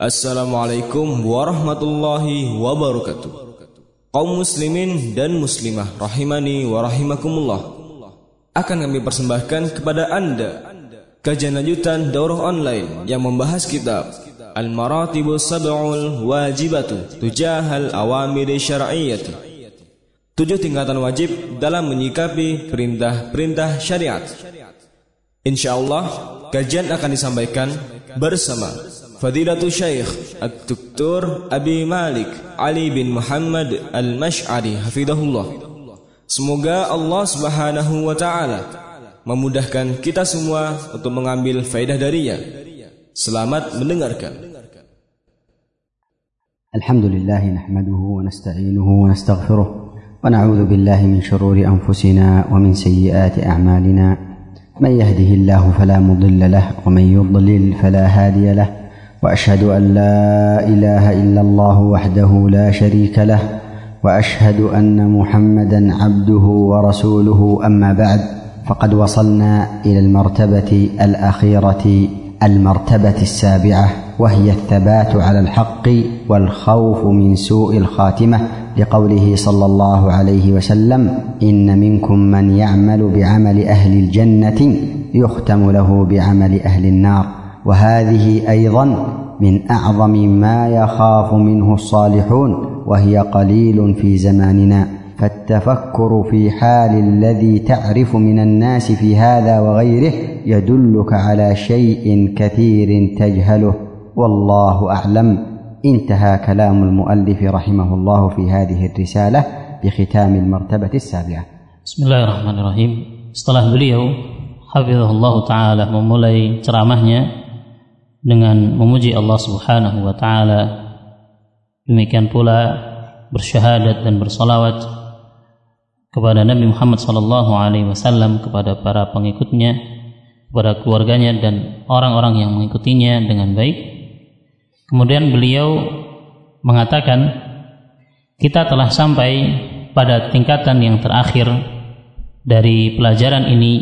Assalamualaikum warahmatullahi wabarakatuh. Kaum muslimin dan muslimah rahimani wa rahimakumullah. Akan kami persembahkan kepada Anda kajian lanjutan daurah online yang membahas kitab Al-Maratibu Sab'ul Wajibatu Tujahal Awamiri Syar'iyyati. Tujuh tingkatan wajib dalam menyikapi perintah-perintah syariat. Insyaallah kajian akan disampaikan bersama فضيلة الشيخ الدكتور أبي مالك علي بن محمد المشعري حفظه الله semoga الله سبحانه وتعالى taala memudahkan kita semua untuk mengambil faedah darinya. من mendengarkan. الحمد لله نحمده ونستعينه ونستغفره ونعوذ بالله من شرور انفسنا ومن سيئات اعمالنا من يهده الله فلا مضل له ومن يضلل فلا هادي له وأشهد أن لا إله إلا الله وحده لا شريك له وأشهد أن محمدا عبده ورسوله أما بعد فقد وصلنا إلى المرتبة الأخيرة المرتبة السابعة وهي الثبات على الحق والخوف من سوء الخاتمة لقوله صلى الله عليه وسلم إن منكم من يعمل بعمل أهل الجنة يختم له بعمل أهل النار. وهذه أيضا من أعظم ما يخاف منه الصالحون وهي قليل في زماننا. فالتفكر في حال الذي تعرف من الناس في هذا وغيره يدلك على شيء كثير تجهله. والله أعلم. انتهى كلام المؤلف رحمه الله في هذه الرسالة بختام المرتبة السابعة. بسم الله الرحمن الرحيم. Setelah beliau hafizahullah taala memulai ceramahnya dengan memuji Allah Subhanahu wa taala demikian pula bersyahadat dan bersolawat kepada Nabi Muhammad sallallahu alaihi wasallam kepada para pengikutnya kepada keluarganya dan orang-orang yang mengikutinya dengan baik Kemudian beliau mengatakan kita telah sampai pada tingkatan yang terakhir dari pelajaran ini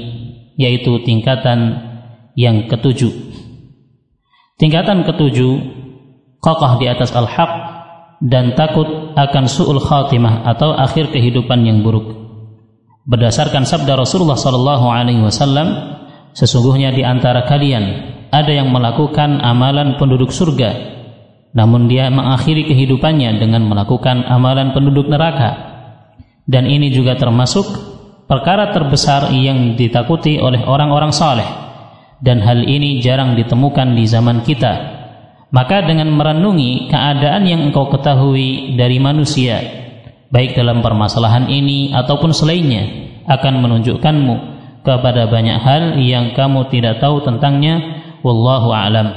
yaitu tingkatan yang ketujuh. Tingkatan ketujuh kokoh di atas al-haq dan takut akan su'ul khatimah atau akhir kehidupan yang buruk. Berdasarkan sabda Rasulullah sallallahu alaihi wasallam, sesungguhnya di antara kalian ada yang melakukan amalan penduduk surga namun dia mengakhiri kehidupannya dengan melakukan amalan penduduk neraka. Dan ini juga termasuk perkara terbesar yang ditakuti oleh orang-orang saleh. Dan hal ini jarang ditemukan di zaman kita. Maka dengan merenungi keadaan yang engkau ketahui dari manusia, baik dalam permasalahan ini ataupun selainnya, akan menunjukkanmu kepada banyak hal yang kamu tidak tahu tentangnya. Wallahu a'lam.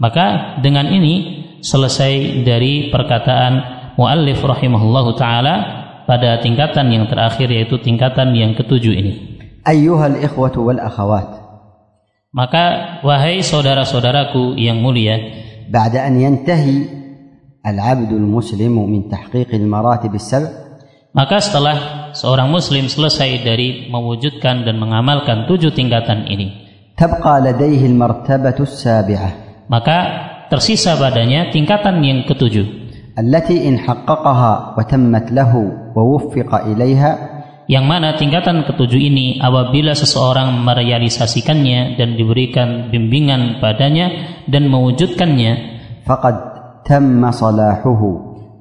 Maka dengan ini selesai dari perkataan muallif rahimahullahu taala pada tingkatan yang terakhir yaitu tingkatan yang ketujuh ini. Ayyuhal ikhwatu wal akhawat. Maka wahai saudara-saudaraku yang mulia, ba'da an yantahi al-'abd al-muslim min tahqiq al-maratib as-sab' maka setelah seorang muslim selesai dari mewujudkan dan mengamalkan tujuh tingkatan ini, tabqa ladaihi al-martabatu as-sabi'ah. Maka tersisa padanya tingkatan yang ketujuh. التي إن حققها وتمت له ووفق إليها yang mana tingkatan ketujuh ini apabila seseorang merealisasikannya dan diberikan bimbingan padanya dan mewujudkannya faqad tamma salahuhu.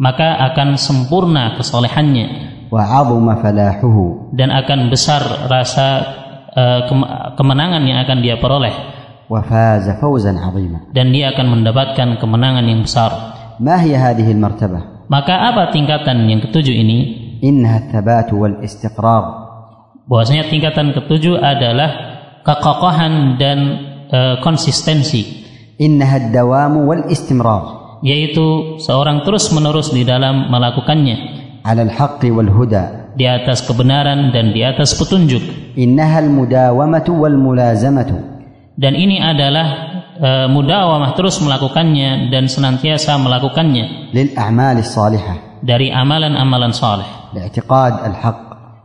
maka akan sempurna kesolehannya dan akan besar rasa uh, kemenangan yang akan dia peroleh. Dan dia akan mendapatkan kemenangan yang besar. Maka apa tingkatan yang ketujuh ini? إنها الثبات والاستقرار bahwasanya tingkatan ketujuh adalah kekokohan dan uh, konsistensi إنها الدوام والاستمرار yaitu seorang terus menerus di dalam melakukannya على الحق والهدى di atas kebenaran dan di atas petunjuk إنها المداومة والملازمة dan ini adalah e, mudawamah terus melakukannya dan senantiasa melakukannya lil a'mal salihah dari amalan-amalan saleh i'tiqad al-haq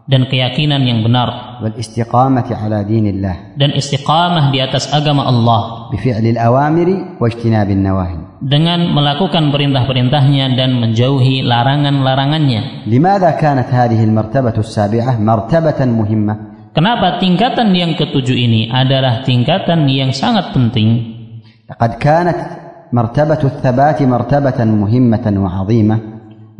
dan keyakinan yang benar wal istiqamati ala dinillah dan istiqamah di atas agama Allah bi fi'lil awamiri wa ijtinabil nawahi dengan melakukan perintah-perintahnya dan menjauhi larangan-larangannya. لماذا كانت هذه المرتبة السابعة مرتبة مهمة؟ Kenapa tingkatan yang ketujuh ini adalah tingkatan yang sangat penting? لقد كانت مرتبة الثبات مرتبة مهمة وعظيمة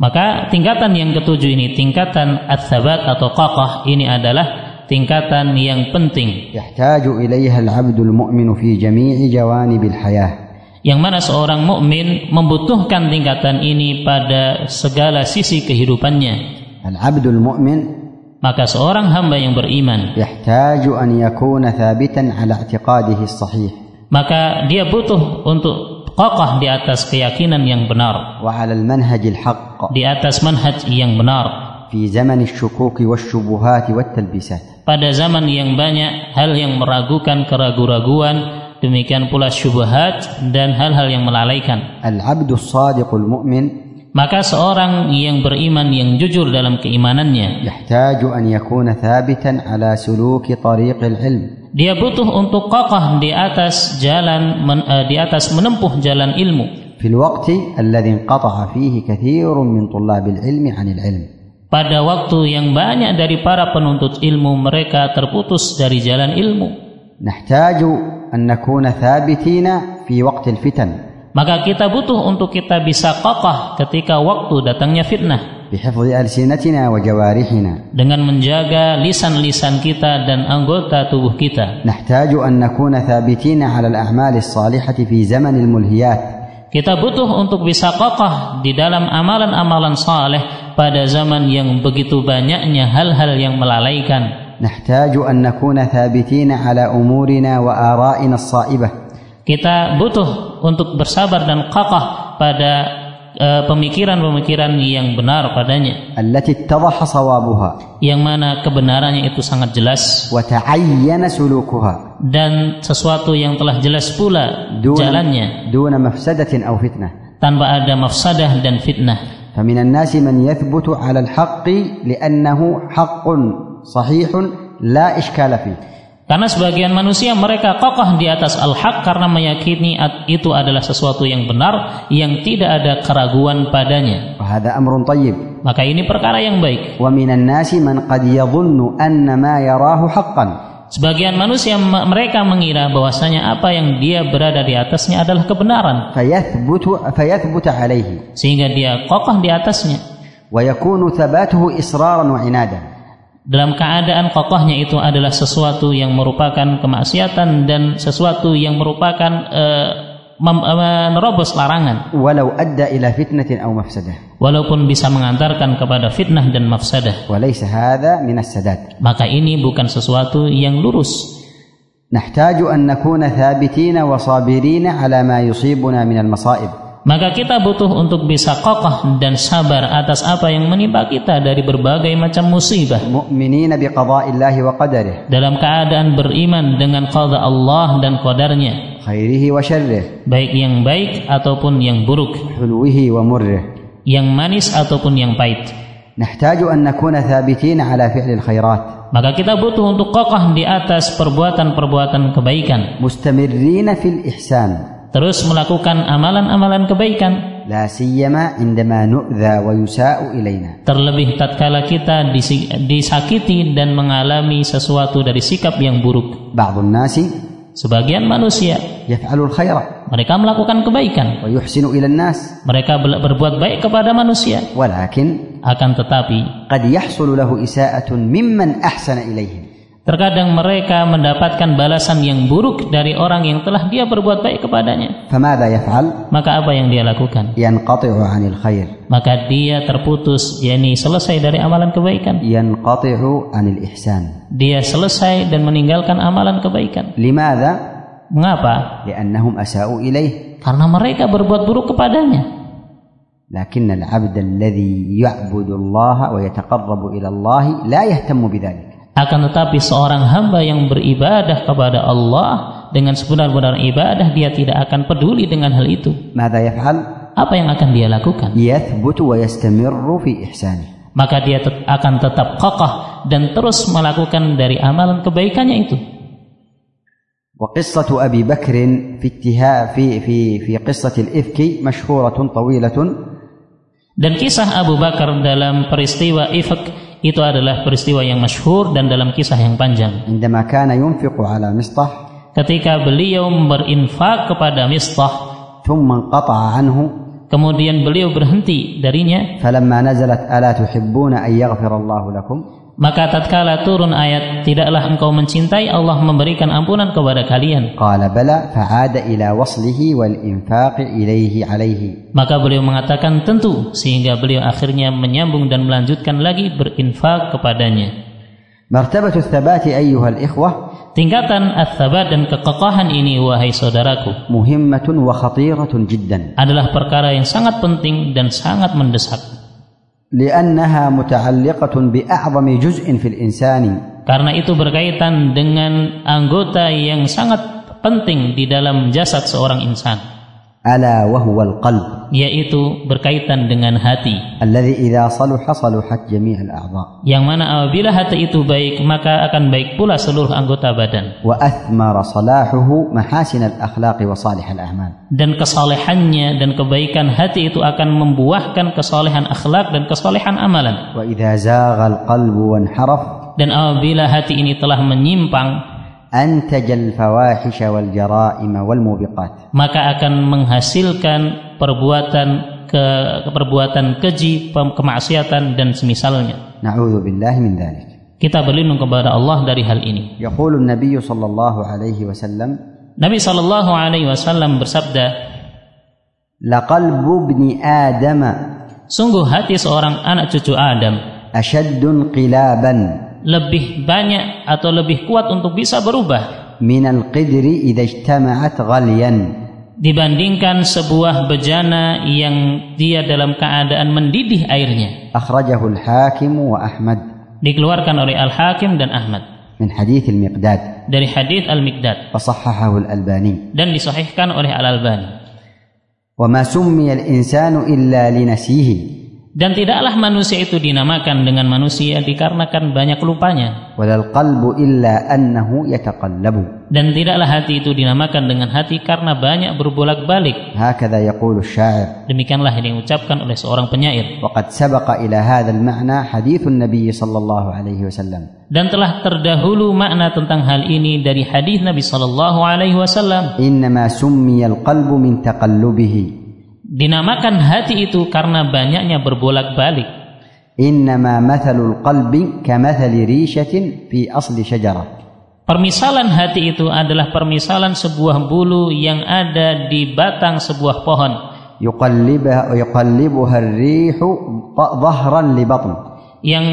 Maka tingkatan yang ketujuh ini tingkatan at-thabat atau qaqah ini adalah tingkatan yang penting. Yahtaju ilaiha al-'abdul mu'minu fi jami'i jawanibil hayah. Yang mana seorang mukmin membutuhkan tingkatan ini pada segala sisi kehidupannya. Al-'abdul mu'min maka seorang hamba yang beriman yahtaju an yakuna thabitan ala i'tiqadihi sahih. Maka dia butuh untuk kokoh di atas keyakinan yang benar, وعلى المنهج الحق di atas manhaj yang benar. في زمن الشكوك والشبهات والتلبيسات Pada zaman yang banyak hal yang meragukan keraguan-raguan, demikian pula syubhat dan hal-hal yang melalaikan. العبد الصادق المؤمن Maka seorang yang beriman yang jujur dalam keimanannya, يحتاج أن يكون ثابتا على سلوك طريق العلم dia butuh untuk kokoh di atas jalan men- eh, di atas menempuh jalan ilmu في الوقت الذي انقطع فيه كثير من طلاب العلم عن العلم pada waktu yang banyak dari para penuntut ilmu mereka terputus dari jalan ilmu نحتاج أن نكون ثابتين في وقت الفتن maka kita butuh untuk kita bisa kokoh ketika waktu datangnya fitnah بحفظ ألسنتنا وجوارحنا dengan menjaga lisan-lisan kita dan anggota tubuh kita نحتاج أن نكون ثابتين على الأعمال الصالحة في زمن الملهيات kita butuh untuk bisa kokoh di dalam amalan-amalan saleh pada zaman yang begitu banyaknya hal-hal yang melalaikan نحتاج أن نكون ثابتين على أمورنا وآرائنا الصائبة Kita butuh untuk bersabar dan kokoh pada eh, pemikiran-pemikiran yang benar padanya, التي اتضح صوابها yang mana kebenarannya itu sangat jelas وتعين سلوكها dan sesuatu yang telah jelas pula دون jalannya دون مفسدة أو فتنة tanpa ada mafsadah dan fitnah. فمن الناس من يثبت على الحق لأنه حق صحيح لا إشكال فيه karena sebagian manusia mereka kokoh di atas al-haq karena meyakini itu adalah sesuatu yang benar yang tidak ada keraguan padanya. Amrun tayyib. Maka ini perkara yang baik. Wa minan nasi man qad yadhunnu anna ma yarahu haqqan. Sebagian manusia mereka mengira bahwasanya apa yang dia berada di atasnya adalah kebenaran. Sehingga dia kokoh di atasnya. Wa yakunu thabatuhu israran wa inadan dalam keadaan kokohnya itu adalah sesuatu yang merupakan kemaksiatan dan sesuatu yang merupakan uh, menerobos larangan. Walau adda ila fitnatin aw mafsadah. Walaupun bisa mengantarkan kepada fitnah dan mafsadah. Walaysa hadha min sadat Maka ini bukan sesuatu yang lurus. Nahtaju an nakuna thabitina wa sabirina ala ma yusibuna min al-masaib. Maka kita butuh untuk bisa kokoh dan sabar atas apa yang menimpa kita dari berbagai macam musibah. Dalam keadaan beriman dengan qada Allah dan qadarnya. Khairihi wa. Baik yang baik ataupun yang buruk. Wa. Yang manis ataupun yang pahit. Nahtaju an nakuna thabitin ala fi'lil khairat maka kita butuh untuk kokoh di atas perbuatan-perbuatan kebaikan mustamirrina fil ihsan terus melakukan amalan-amalan kebaikan. La siyama indama. Terlebih tatkala kita disakiti dan mengalami sesuatu dari sikap yang buruk. Sebagian manusia. Mereka melakukan kebaikan. Mereka berbuat baik kepada manusia. Akan tetapi terkadang mereka mendapatkan balasan yang buruk dari orang yang telah dia berbuat baik kepadanya. فماذا يفعل Maka apa yang dia lakukan? ينقطع عن الخير Maka dia terputus, yakni selesai dari amalan kebaikan. ينقطع عن الإحسان Dia selesai dan meninggalkan amalan kebaikan. لماذا Mengapa? لأنهم أساءوا إليه Karena mereka berbuat buruk kepadanya. لكن العبد الذي يعبد الله ويتقرب إلى الله لا يهتم بذلك Akan tetapi seorang hamba yang beribadah kepada Allah dengan sebenar-benar ibadah dia tidak akan peduli dengan hal itu. ماذا يفعل Apa yang akan dia lakukan? يثبت ويستمر في إحسانه Maka dia tet- akan tetap kokoh dan terus melakukan dari amalan kebaikannya itu. وقصة أبي بكر في اتها في في في قصة الإفك مشهورة طويلة Dan kisah Abu Bakar dalam peristiwa Ifk itu adalah peristiwa yang masyhur dan dalam kisah yang panjang. عندما كان ينفق على مصطح Ketika beliau berinfak kepada Mistah, ثم انقطع عنه kemudian beliau berhenti darinya, فلما نزلت ألا تحبون أن يغفر الله لكم maka tatkala turun ayat tidaklah engkau mencintai Allah memberikan ampunan kepada kalian. Qala bala fa'ada ila waslihi wal infaq ilaihi alaihi. Maka beliau mengatakan tentu sehingga beliau akhirnya menyambung dan melanjutkan lagi berinfak kepadanya. Martabatu tsabati ayyuhal ikhwah Tingkatan at-thabat dan kekokohan ini wahai saudaraku muhimmatun wa khatiratun jiddan adalah perkara yang sangat penting dan sangat mendesak. لأنها متعلقة بأعظم جزء في الإنسان Karena itu berkaitan dengan anggota yang sangat penting di dalam jasad seorang insan, ala al-Qalb, yaitu berkaitan dengan hati. alladhi idza saluha saluhat jami'al a'dha yang mana apabila hati itu baik maka akan baik pula seluruh anggota badan. Wa athmara salahuhu mahasin al akhlaq wa salih al a'mal dan kesalehannya dan kebaikan hati itu akan membuahkan kesalehan akhlak dan kesalehan amalan. Wa idza zagha al qalbu wanharaf dan apabila hati ini telah menyimpang antajal fawahisha wal jaraima wal mubiqat maka akan menghasilkan perbuatan ke perbuatan keji, kemaksiatan dan semisalnya. Nauzubillah min dzalik. Kita berlindung kepada Allah dari hal ini. Yaqulu Nabi sallallahu alaihi wasallam Nabi sallallahu alaihi wasallam bersabda Laqalbu ibni Adam Sungguh hati seorang anak cucu Adam asyaddun qilaban lebih banyak atau lebih kuat untuk bisa berubah. Minal qidri idza ijtama'at ghaliyan dibandingkan sebuah bejana yang dia dalam keadaan mendidih airnya. Akhrajahu al-hakim wa ahmad. Dikeluarkan oleh al-hakim dan ahmad. Min hadith al-miqdad. Dari hadith al-miqdad. Fasahhahu al-albani. Dan disahihkan oleh al-albani. Wa ma summiya al-insanu illa linasihi dan tidaklah manusia itu dinamakan dengan manusia dikarenakan banyak lupanya. Dan tidaklah hati itu dinamakan dengan hati karena banyak berbolak-balik. Demikianlah yang diucapkan oleh seorang penyair. Nabi sallallahu alaihi wasallam. Dan telah terdahulu makna tentang hal ini dari hadis Nabi sallallahu alaihi wasallam. Innama summiyal qalbu min taqallubihi dinamakan hati itu karena banyaknya berbolak-balik. Innama mathalul qalbi kamathali fi asli syajarah. Permisalan hati itu adalah permisalan sebuah bulu yang ada di batang sebuah pohon. Yuqallibuha yuqallibuha ar-rihu dhahran li batn. Yang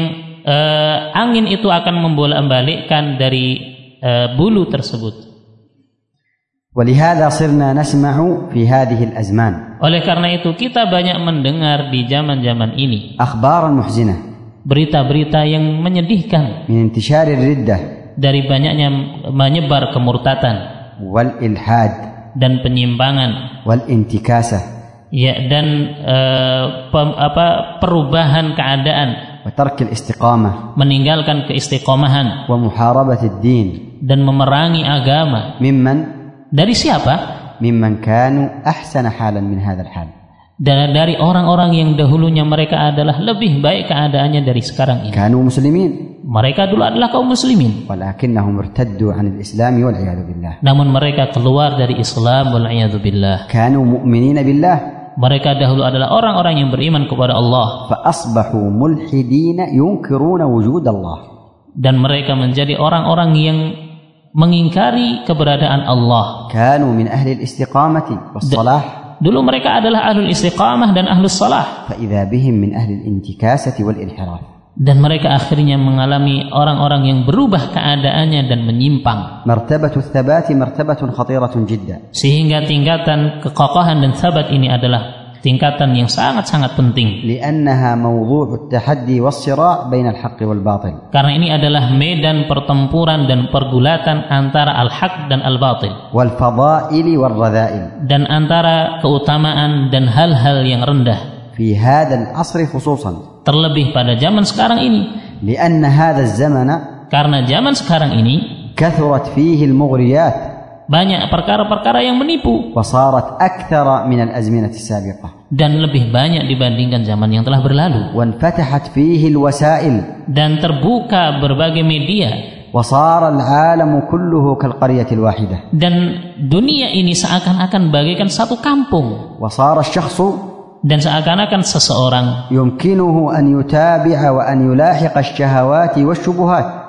uh, angin itu akan membolak-balikkan dari uh, bulu tersebut. ولهذا صرنا نسمع في هذه الأزمان Oleh karena itu kita banyak mendengar di zaman-zaman ini أخبارا محزنة berita-berita yang menyedihkan من انتشار الردة dari banyaknya menyebar kemurtatan والإلحاد dan penyimpangan والانتكاسة ya dan eh, pem- apa perubahan keadaan وترك الاستقامة meninggalkan keistiqomahan ومحاربة الدين dan memerangi agama ممن dari siapa? Mimman kanu ahsana halan min hadzal hal. Dari orang-orang yang dahulunya mereka adalah lebih baik keadaannya dari sekarang ini. Kanu muslimin. Mereka dulu adalah kaum muslimin. Walakinnahum irtaddu 'anil Islam wal billah. Namun mereka keluar dari Islam wal billah. Kanu mu'minin billah mereka dahulu adalah orang-orang yang beriman kepada Allah. Faasbahu mulhidina yunkiruna wujud Allah. Dan mereka menjadi orang-orang yang mengingkari keberadaan Allah. Kanu min ahli istiqamati was-salah. Dulu mereka adalah ahlul istiqamah dan ahlus salah. Fa'idha bihim min ahli intikasati wal inhiraf. Dan mereka akhirnya mengalami orang-orang yang berubah keadaannya dan menyimpang. Martabatu thabati martabatun khatiratun jiddan. Sehingga tingkatan kekokohan dan sabat ini adalah tingkatan yang sangat-sangat penting لأنها موضوع التحدي والصراع بين الحق والباطل karena ini adalah medan pertempuran dan pergulatan antara al-haq dan al-batil والفضائل والرذائل dan antara keutamaan dan hal-hal yang rendah في هذا العصر خصوصا terlebih pada zaman sekarang ini لأن هذا الزمن karena zaman sekarang ini كثرت فيه المغريات banyak perkara-perkara yang menipu. Dan lebih banyak dibandingkan zaman yang telah berlalu. Dan terbuka berbagai media. Dan dunia ini seakan-akan bagaikan satu kampung. dan seakan-akan seseorang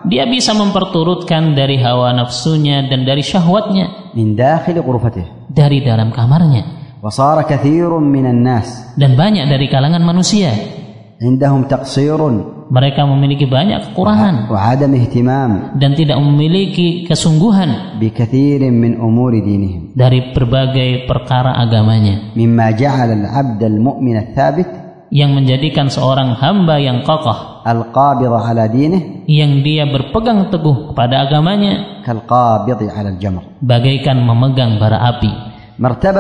dia bisa memperturutkan dari hawa nafsunya dan dari syahwatnya من داخل غرفته dari dalam kamarnya وصار كثير من الناس dan banyak dari kalangan manusia عندهم تقصير mereka memiliki banyak kekurangan وعدم اهتمام dan tidak memiliki kesungguhan بكثير من أمور دينهم dari berbagai perkara agamanya مما جعل العبد المؤمن الثابت yang menjadikan seorang hamba yang kokoh yang dia berpegang teguh pada agamanya. Bagaikan memegang bara api. Maka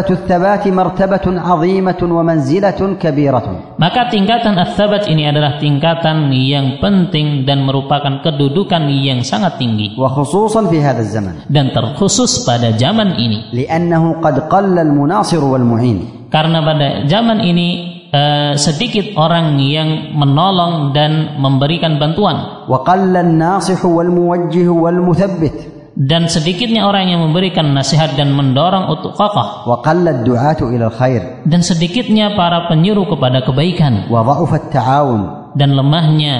tingkatan ats-tsabat ini adalah tingkatan yang penting dan merupakan kedudukan yang sangat tinggi. Dan terkhusus pada zaman ini. Karena pada zaman ini Eh, sedikit orang yang menolong dan memberikan bantuan. Dan sedikitnya orang yang memberikan nasihat dan mendorong untuk kokoh. Dan sedikitnya para penyuruh kepada kebaikan. Dan lemahnya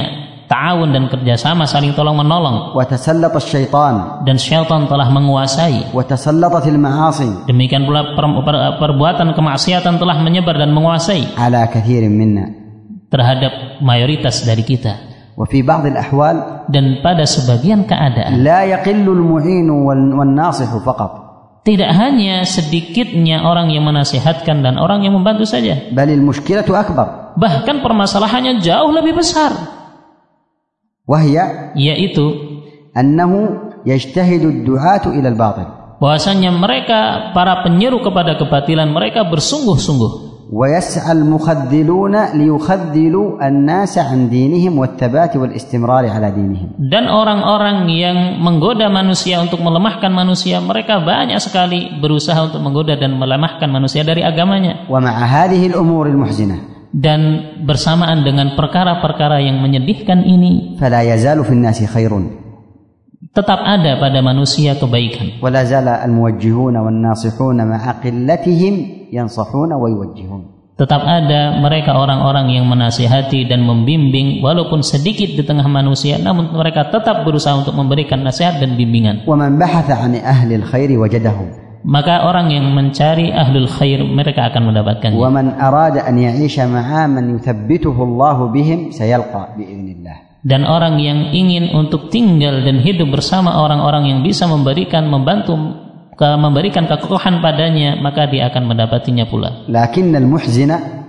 ta'awun dan kerjasama saling tolong menolong وتسلط الشيطان dan syaitan telah menguasai وتسلطت المعاصي demikian pula per- per- perbuatan kemaksiatan telah menyebar dan menguasai على كثير منا terhadap mayoritas dari kita وفي بعض الأحوال dan pada sebagian keadaan لا يقل المعين وال- والناصح فقط tidak hanya sedikitnya orang yang menasihatkan dan orang yang membantu saja بل المشكلة أكبر bahkan permasalahannya jauh lebih besar وهي yaitu أنه يجتهد الدعاة إلى الباطل bahwasanya mereka para penyeru kepada kebatilan mereka bersungguh-sungguh ويسعى المخذلون ليخذلوا الناس عن دينهم والثبات والاستمرار على دينهم dan orang-orang yang menggoda manusia untuk melemahkan manusia mereka banyak sekali berusaha untuk menggoda dan melemahkan manusia dari agamanya ومع هذه الأمور المحزنة dan bersamaan dengan perkara-perkara yang menyedihkan ini tetap ada pada manusia kebaikan. tetap ada mereka orang-orang yang menasihati dan membimbing walaupun sedikit di tengah manusia namun mereka tetap berusaha untuk memberikan nasihat dan bimbingan maka orang yang mencari ahlul khair mereka akan mendapatkan. Dan orang yang ingin untuk tinggal dan hidup bersama orang-orang yang bisa memberikan membantu memberikan kekuatan padanya maka dia akan mendapatinya pula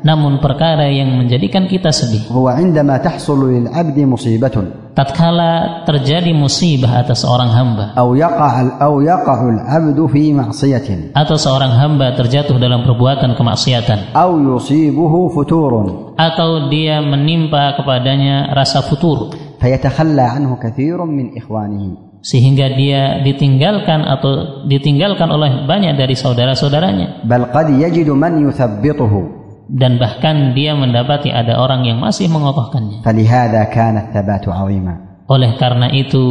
namun perkara yang menjadikan kita sedih. Huwa indama tahsulu lil 'abdi musibatun. Tatkala terjadi musibah atas seorang hamba. Au yaqa'al au yaqa'ul 'abdu fi ma'siyatin. Atau seorang hamba terjatuh dalam perbuatan kemaksiatan. Au yusibuhu futurun. Atau dia menimpa kepadanya rasa futur. Fayatakhala anhu katsirun min ikhwanihi sehingga dia ditinggalkan atau ditinggalkan oleh banyak dari saudara-saudaranya. Bal qad man yuthabbituhu dan bahkan dia mendapati ada orang yang masih mengokohkannya فلهذا كان الثبات عظيما oleh karena itu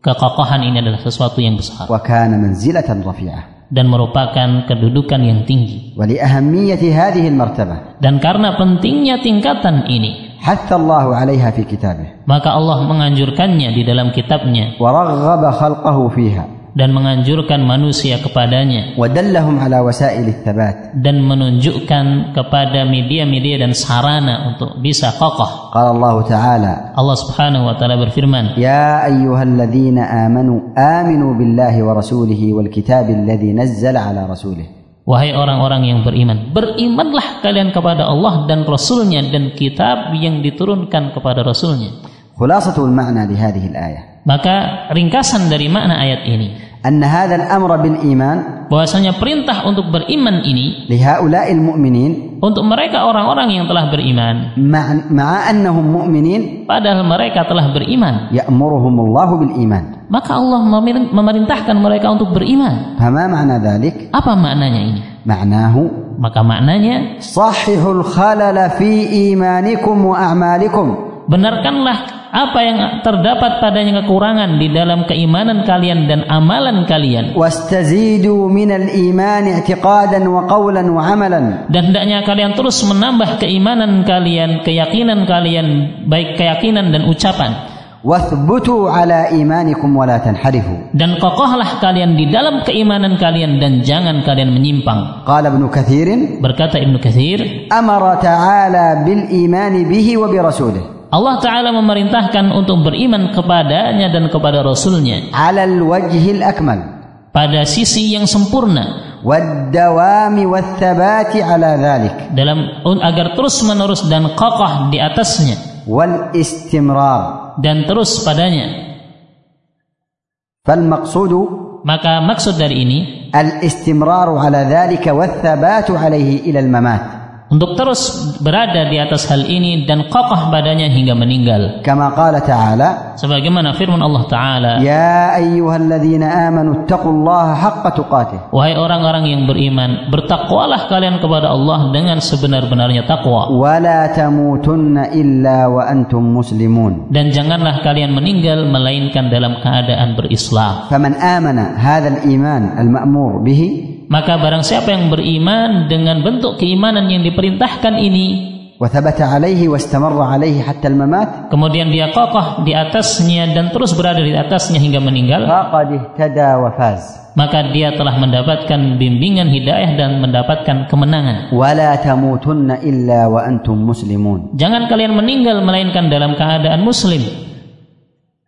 kekokohan ini adalah sesuatu yang besar وكان منزلة رفيعة dan merupakan kedudukan yang tinggi ولأهمية هذه المرتبة dan karena pentingnya tingkatan ini حث الله عليها في كتابه maka Allah menganjurkannya di dalam kitabnya ورغب خلقه فيها dan menganjurkan manusia kepadanya dan menunjukkan kepada media-media dan sarana untuk bisa kokoh Allah taala Allah Subhanahu wa taala berfirman ya ayyuhalladzina amanu aminu billahi wa rasulihi wal kitabi ladzi nazzala ala rasulih Wahai orang-orang yang beriman, berimanlah kalian kepada Allah dan Rasulnya dan kitab yang diturunkan kepada Rasulnya. Khulasatul makna di hadhihi al-ayah. Maka ringkasan dari makna ayat ini أن هذا الأمر بالإيمان bahwasanya perintah untuk beriman ini لهؤلاء المؤمنين untuk mereka orang-orang yang telah beriman مع, مع أنهم مؤمنين padahal mereka telah beriman يأمرهم الله بالإيمان maka Allah memer- memerintahkan mereka untuk beriman فما معنى ذلك apa maknanya ini معناه maka maknanya صححوا الخلل في إيمانكم وأعمالكم benarkanlah apa yang terdapat padanya kekurangan di dalam keimanan kalian dan amalan kalian. Dan hendaknya kalian terus menambah keimanan kalian, keyakinan kalian, baik keyakinan dan ucapan. Dan kokohlah kalian di dalam keimanan kalian dan jangan kalian menyimpang. Berkata Ibnu Katsir, amara ta'ala bil imani bihi wa bi. Allah Ta'ala memerintahkan untuk beriman kepadanya dan kepada Rasulnya. Alal wajhil akmal. Pada sisi yang sempurna. Waddawami wathabati ala dhalik. Dalam agar terus menerus dan kokoh di atasnya. Wal istimrar. Dan terus padanya. Fal maqsudu maka maksud dari ini al istimraru ala dhalika wathabatu alaihi ila al mamat untuk terus berada di atas hal ini dan kokoh badannya hingga meninggal. Kama qala ta'ala sebagaimana firman Allah taala. Ya ayyuhalladzina amanu taqullaha haqqa tuqatih. Wahai orang-orang yang beriman bertakwalah kalian kepada Allah dengan sebenar-benarnya takwa. Wala tamutunna illa wa antum muslimun. Dan janganlah kalian meninggal melainkan dalam keadaan berislam. Faman amana hadzal iman al-ma'mur bihi maka barang siapa yang beriman dengan bentuk keimanan yang diperintahkan ini kemudian dia kokoh di atasnya dan terus berada di atasnya hingga meninggal maka dia telah mendapatkan bimbingan hidayah dan mendapatkan kemenangan. Jangan kalian meninggal melainkan dalam keadaan muslim.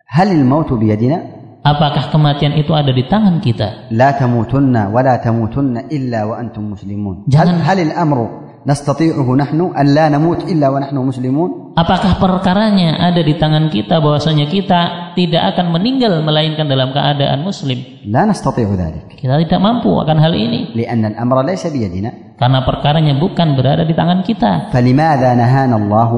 Halil mautu biyadina? Apakah kematian itu ada di tangan kita? La tamutunna wa la tamutunna illa wa antum muslimun. Jangan hal, hal amru nastati'uhu nahnu an la namut illa wa nahnu muslimun? Apakah perkaranya ada di tangan kita bahwasanya kita tidak akan meninggal melainkan dalam keadaan muslim? La nastati'u dzalik. Kita tidak mampu akan hal ini. Li'anna al-amra laysa biyadina. Karena perkaranya bukan berada di tangan kita. Falimadza nahana Allah?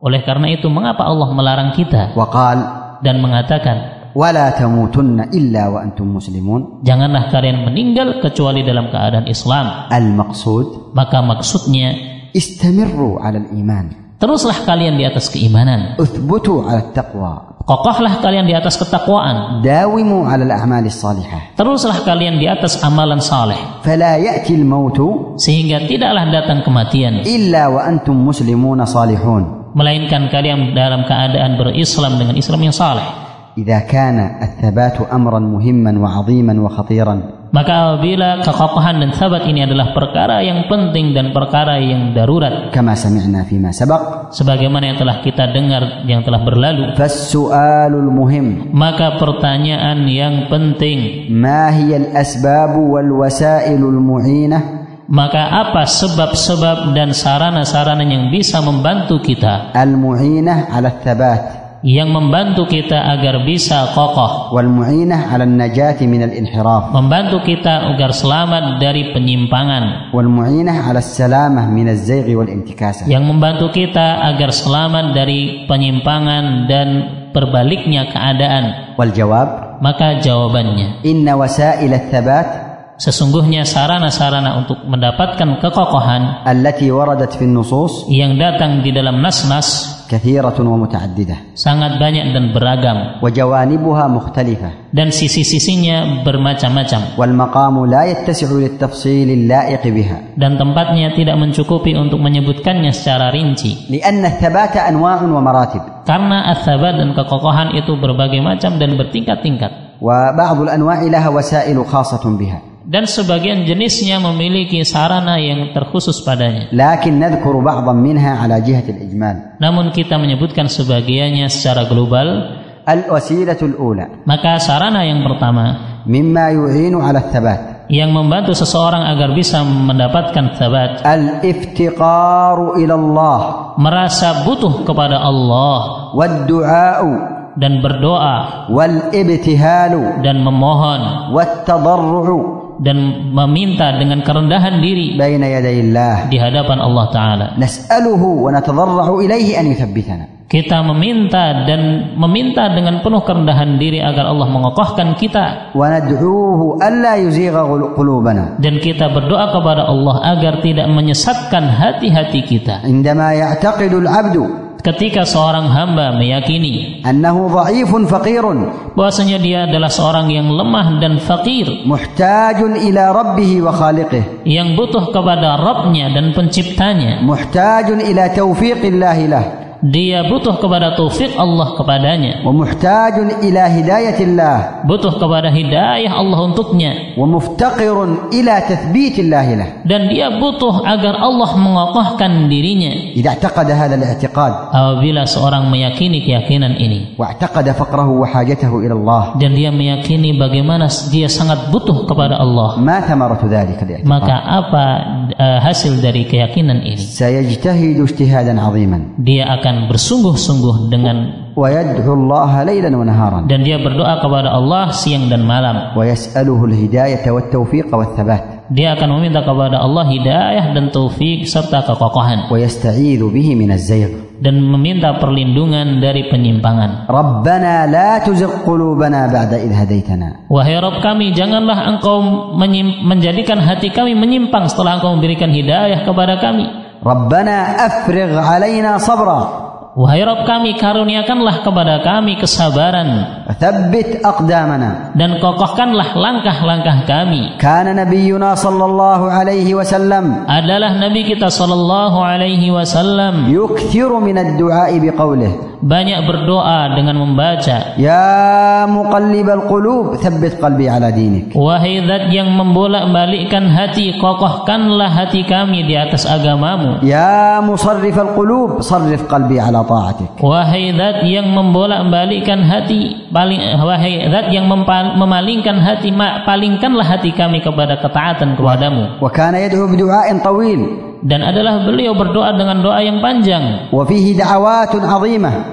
Oleh karena itu mengapa Allah melarang kita? Waqal dan mengatakan wala tamutunna illa wa antum muslimun. Janganlah kalian meninggal kecuali dalam keadaan Islam. Al maqsud maka maksudnya istamirru al-iman. Teruslah kalian di atas keimanan. Uthbutu 'ala taqwa. Kokohlah kalian di atas ketakwaan. Dawimu al-ahmali salihah. Teruslah kalian di atas amalan saleh. Fala ya'ti mautu sehingga tidaklah datang kematian. Illa wa antum muslimun salihun. Melainkan kalian dalam keadaan berislam dengan Islam yang saleh. إذا كان الثبات أمرا مهما وعظيما وخطيرا Maka apabila kekokohan dan sabat ini adalah perkara yang penting dan perkara yang darurat كما سمعنا فيما سبق sebagaimana yang telah kita dengar yang telah berlalu فالسؤال المهم maka pertanyaan yang penting ما هي الأسباب والوسائل المعينة maka apa sebab-sebab dan sarana-sarana yang bisa membantu kita المعينة على الثبات yang membantu kita agar bisa kokoh. Membantu kita agar selamat dari penyimpangan. Yang membantu kita agar selamat dari penyimpangan dan perbaliknya keadaan. Maka jawabannya inna wasail thabat sesungguhnya sarana-sarana untuk mendapatkan kekokohan yang datang di dalam nas-nas sangat banyak dan beragam. Dan sisi-sisinya bermacam-macam. Dan tempatnya tidak mencukupi untuk menyebutkannya secara rinci. Li'anna thabata anwa'un karena athabat dan kekokohan itu berbagai macam dan bertingkat-tingkat. Wa anwa'i laha wasail dan sebagian jenisnya memiliki sarana yang terkhusus padanya. Lakin nadhkuru ba'dhan minha ala. Namun kita menyebutkan sebagiannya secara global. Al-wasilatul. Maka sarana yang pertama mimma yu'inu ala yang membantu seseorang agar bisa mendapatkan thabat. Al-iftiqaru merasa butuh kepada Allah. Wad dan berdoa. Wal dan memohon. Wat dan meminta dengan kerendahan diri di hadapan Allah taala. Nas'aluhu wa natadarrahu ilaihi an yuthabbitana. Kita meminta dan meminta dengan penuh kerendahan diri agar Allah mengokohkan kita. Dan kita berdoa kepada Allah agar tidak menyesatkan hati-hati kita ketika seorang hamba meyakini annahu dhaifun faqirun. bahwasanya dia adalah seorang yang lemah dan fakir muhtajun ila rabbih wa khaliqih yang butuh kepada Rabbnya dan penciptanya. Muhtajun ila lah dia butuh kepada taufik Allah kepadanya. Wa muhtajun ila hidayatillah. Butuh kepada hidayah Allah untuknya. Wa muftaqirun ila tathbitillah lah. Dan dia butuh agar Allah mengokohkan dirinya. Idza taqada hadha al-i'tiqad. Apabila seorang meyakini keyakinan ini. Wa i'taqada faqrahu wa hajatahu ila Allah. Dan dia meyakini bagaimana dia sangat butuh kepada Allah. Ma thamaratu dhalika Maka apa uh, hasil dari keyakinan ini? Sayajtahidu ijtihadan 'aziman. Dia akan dengan bersungguh-sungguh dengan dan dia berdoa kepada Allah siang dan malam dia akan meminta kepada Allah hidayah dan taufik serta kekokohan dan meminta perlindungan dari penyimpangan. Wahai Rabb kami, janganlah Engkau menjadikan hati kami menyimpang setelah Engkau memberikan hidayah kepada kami. Robbana afrigh علينا. Wahai Rob kami, karuniakanlah kepada kami kesabaran. Thabbit aqdamana. Dan kokohkanlah langkah-langkah kami. Kana nabiyyuna sallallahu alaihi wasallam. Adalah nabi kita sallallahu alaihi wasallam. Yukthiru min ad-du'a biqaulih banyak berdoa dengan membaca. Ya muqallibal qulub tsabbit qalbi ala dinik. Wahai zat yang membolak-balikkan hati kokohkanlah hati kami di atas agamamu. Ya musarrifal qulub sarrif qalbi ala ta'atik. Wahai zat yang membolak-balikkan hati paling wahai zat yang memalingkan hati palingkanlah hati kami kepada ketaatan kepadamu. Wa kana yad'u bidu'ain tawil dan adalah beliau berdoa dengan doa yang panjang.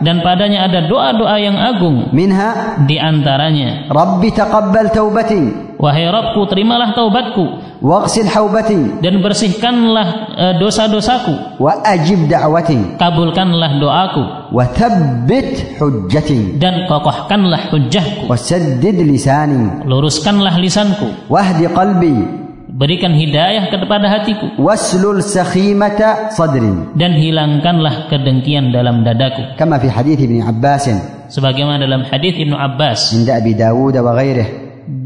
Dan padanya ada doa-doa yang agung. Minha di antaranya. Rabbi taqabbal taubati. Wahai Rabbku, terimalah taubatku. Waghsil haubati. Dan bersihkanlah e, dosa-dosaku. Wa ajib da'wati. Kabulkanlah doaku. Wa thabbit hujjati. Dan kokohkanlah hujjahku. Wa saddid lisani. Luruskanlah lisanku. Wahdi qalbi Berikan hidayah kepada hatiku. واسلل سخيمة صدري dan hilangkanlah kedengkian dalam dadaku كما في حديث ابن عباس sebagaimana dalam hadis Ibnu Abbas عند أبي داود وغيره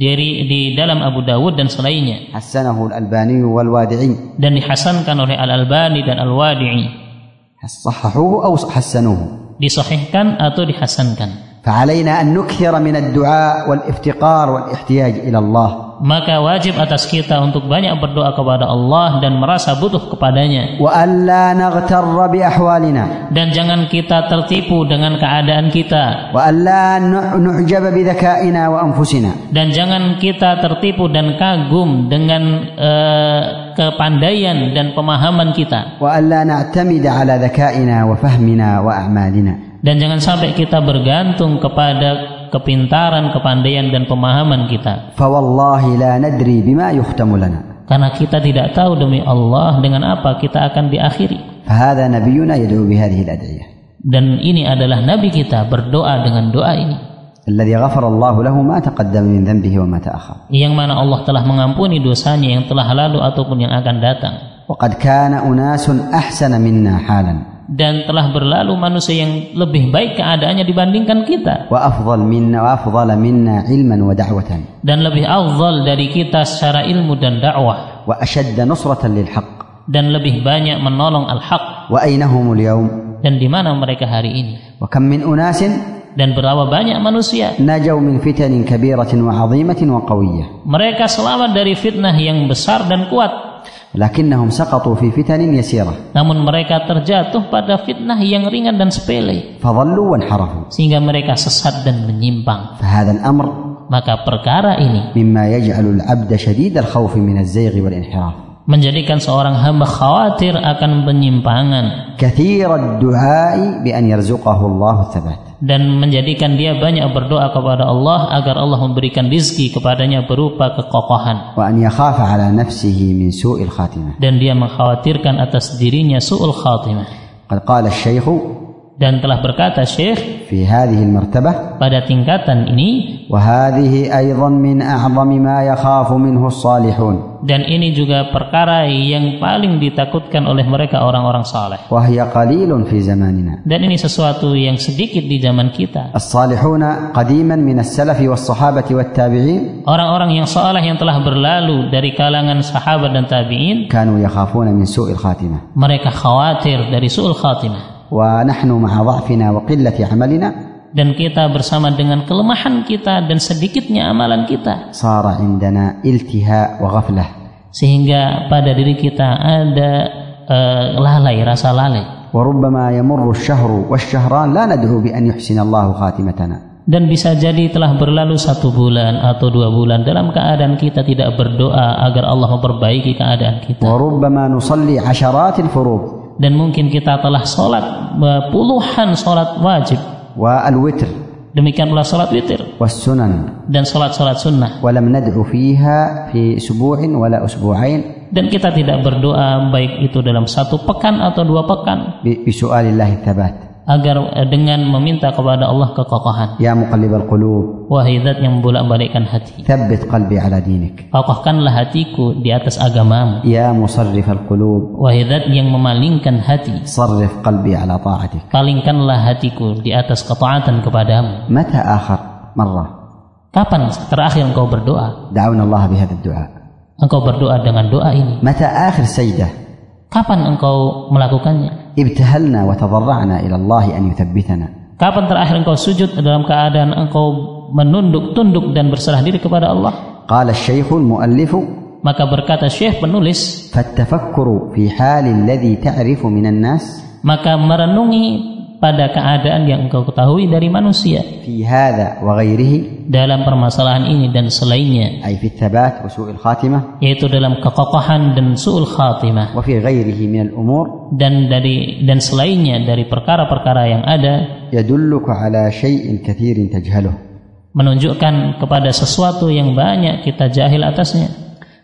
dari di dalam Abu Dawud dan selainnya حسنه الألباني والوادعي dan dihasankan oleh Al Albani dan Al Wadi'i صححوه أو حسنوه disahihkan atau dihasankan فعلينا أن نكثر من الدعاء والافتقار والاحتياج إلى الله maka wajib atas kita untuk banyak berdoa kepada Allah dan merasa butuh kepadanya. Dan jangan kita tertipu dengan keadaan kita. Dan jangan kita tertipu dan kagum dengan uh, kepandaian dan pemahaman kita. Dan jangan sampai kita bergantung kepada kepintaran, kepandaian dan pemahaman kita. Fawallahi la nadri bima yuhtamu lana. Karena kita tidak tahu demi Allah dengan apa kita akan diakhiri. Fahada nabiyuna yad'u bihadihil al-ad'iyah. Dan ini adalah nabi kita berdoa dengan doa ini. Alladhi ghafara Allah lahu ma taqaddama min dhanbihi wa ma ta'akhkhar. Yang mana Allah telah mengampuni dosanya yang telah lalu ataupun yang akan datang. Wa qad kana unasun ahsana minna halan dan telah berlalu manusia yang lebih baik keadaannya dibandingkan kita. Dan lebih afdal dari kita secara ilmu dan dakwah. Dan lebih banyak menolong al-haq. Dan di mana mereka hari ini? Dan berapa banyak manusia mereka selamat dari fitnah yang besar dan kuat Lakinnahum saqatu fi fitanin yasirah. Namun mereka terjatuh pada fitnah yang ringan dan sepele. Fadhallu harafu. Sehingga mereka sesat dan menyimpang. Fahadha amr maka perkara ini mimma yaj'alul abda syadid al-khawfi min az-zayg wal inhiraf menjadikan seorang hamba khawatir akan penyimpangan. Kathirad du'ai bi an yarzuqahu Allah thabat dan menjadikan dia banyak berdoa kepada Allah agar Allah memberikan rizki kepadanya berupa kekokohan. Dan dia mengkhawatirkan atas dirinya su'ul khatimah dan telah berkata Syekh fi hadhihi martabah pada tingkatan ini wa hadhihi aidan min a'zami ma yakhafu minhu salihun dan ini juga perkara yang paling ditakutkan oleh mereka orang-orang saleh. Wa hiya qalilun fi zamanina. Dan ini sesuatu yang sedikit di zaman kita. As-salihuna qadiman min as-salafi was-sahabati wat-tabi'in orang-orang yang saleh yang telah berlalu dari kalangan sahabat dan tabi'in kanu yakhafuna min su'il khatimah. mereka khawatir dari suul khatimah ونحن مع ضعفنا وقلة عملنا dan kita bersama dengan kelemahan kita dan sedikitnya amalan kita صار عندنا التهاء وغفلة sehingga pada diri kita ada eh, lalai rasa lalai وربما يمر الشهر والشهران لا ندعو بأن يحسن الله خاتمتنا dan bisa jadi telah berlalu satu bulan atau dua bulan dalam keadaan kita tidak berdoa agar Allah memperbaiki keadaan kita dan mungkin kita telah sholat puluhan sholat wajib. Wa al witr demikian pula sholat witir. Was sunan dan sholat sholat sunnah. Walam nad'u fiha fi subuhin wala usbu'ain. Dan kita tidak berdoa baik itu dalam satu pekan atau dua pekan. Bi su'alillahi tabat agar eh, dengan meminta kepada Allah kekokohan. Ya muqallibal qulub. Wahidat yang membolak-balikkan hati. Tsabbit qalbi ala dinik. Kokohkanlah hatiku di atas agamamu. Ya musarrifal qulub. Wahidat yang memalingkan hati. Sarrif qalbi ala ta'atik. Palingkanlah hatiku di atas ketaatan kepadamu. Mata akhir marrah. Kapan terakhir engkau berdoa? Da'un Allah bihadzal du'a. Engkau berdoa dengan doa ini. Mata akhir sajdah. Kapan engkau melakukannya? ابتهلنا وتضرعنا إلى الله أن يثبتنا kapan terakhir engkau sujud dalam keadaan engkau menunduk tunduk dan berserah diri kepada Allah قال الشيخ المؤلف maka berkata syekh penulis فالتفكر في حال الذي تعرف من الناس maka merenungi pada keadaan yang engkau ketahui dari manusia. Dalam permasalahan ini dan selainnya. Yaitu dalam kekokohan dan su'ul khatimah. Dan dari dan selainnya dari perkara-perkara yang ada menunjukkan kepada sesuatu yang banyak kita jahil atasnya.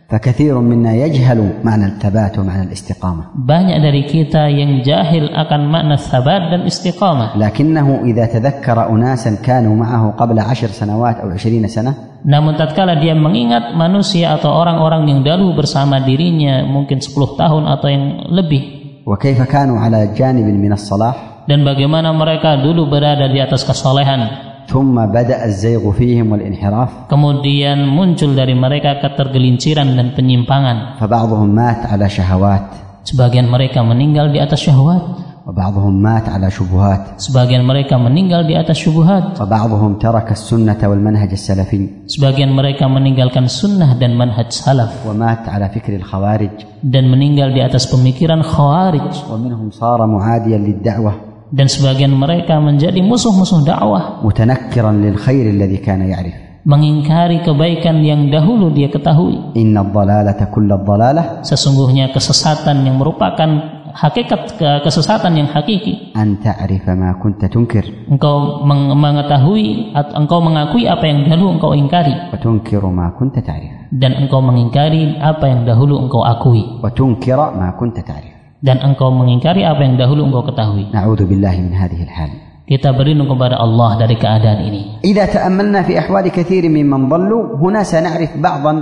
فكثير منا يجهل معنى الثبات ومعنى الاستقامة banyak dari kita yang jahil akan makna sabat dan istiqamah لكنه إذا تذكر أناسا كانوا معه قبل عشر سنوات أو عشرين سنة namun tatkala dia mengingat manusia atau orang-orang yang dahulu bersama dirinya mungkin 10 tahun atau yang lebih وكيف كانوا على جانب من الصلاح dan bagaimana mereka dulu berada di atas kesolehan ثم بدأ الزيغ فيهم والانحراف kemudian muncul dari mereka ketergelinciran dan penyimpangan فبعضهم مات على شهوات sebagian mereka meninggal di atas syahwat وبعضهم مات على شبهات sebagian mereka meninggal di atas syubhat وبعضهم ترك السنة والمنهج السلفي sebagian mereka meninggalkan sunnah dan manhaj salaf ومات على فكر الخوارج dan meninggal di atas pemikiran khawarij ومنهم صار معاديا للدعوة dan sebagian mereka menjadi musuh-musuh dakwah. mutanakkiran lil khair alladhi kana ya'rif mengingkari kebaikan yang dahulu dia ketahui. inna dhalalata kulla dhalalah sesungguhnya kesesatan yang merupakan hakikat kesesatan yang hakiki. an ta'rifa ma kunta tunkir engkau mengetahui atau engkau mengakui apa yang dahulu engkau ingkari. wa tunkiru ma kunta ta'rif dan engkau mengingkari apa yang dahulu engkau akui. wa tunkira ma kunta ta'rif dan engkau mengingkari apa yang dahulu engkau ketahui. Na'udzubillahi min hadhil hal. Kita berlindung kepada Allah dari keadaan ini. Idza ta'ammalna fi ahwali katsirin mimman dhallu, huna sana'rif ba'dhan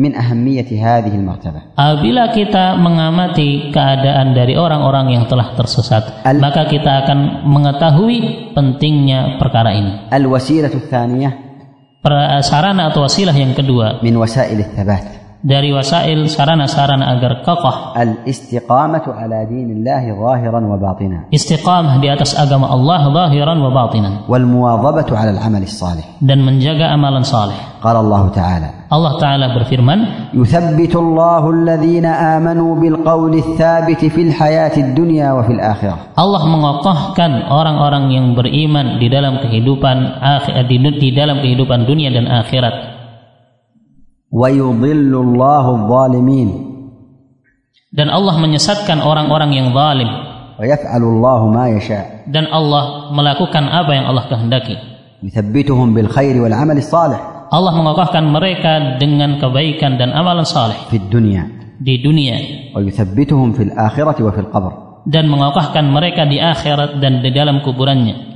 min ahammiyati hadhihi al-martabah. Apabila kita mengamati keadaan dari orang-orang yang telah tersesat, al maka kita akan mengetahui pentingnya perkara ini. Al-wasilatu tsaniyah. Sarana atau wasilah yang kedua. Min wasailith tsabat dari wasail sarana-sarana agar kokoh الاستقامة على دين الله ظاهرا وباطنا istiqamah di atas agama Allah zahiran wa batinan والمواظبة على العمل الصالح dan menjaga amalan saleh. قال الله تعالى Allah taala berfirman, يثبت الله الذين آمنوا بالقول الثابت في الحياة الدنيا وفي الآخرة Allah mengokohkan orang-orang yang beriman di dalam kehidupan akhir di, di dalam kehidupan dunia dan akhirat dan Allah menyesatkan orang-orang yang zalim. Dan Allah melakukan apa yang Allah kehendaki. Allah mengokohkan mereka dengan kebaikan dan amalan saleh di dunia. Dan mengokohkan mereka di akhirat dan di dalam kuburannya.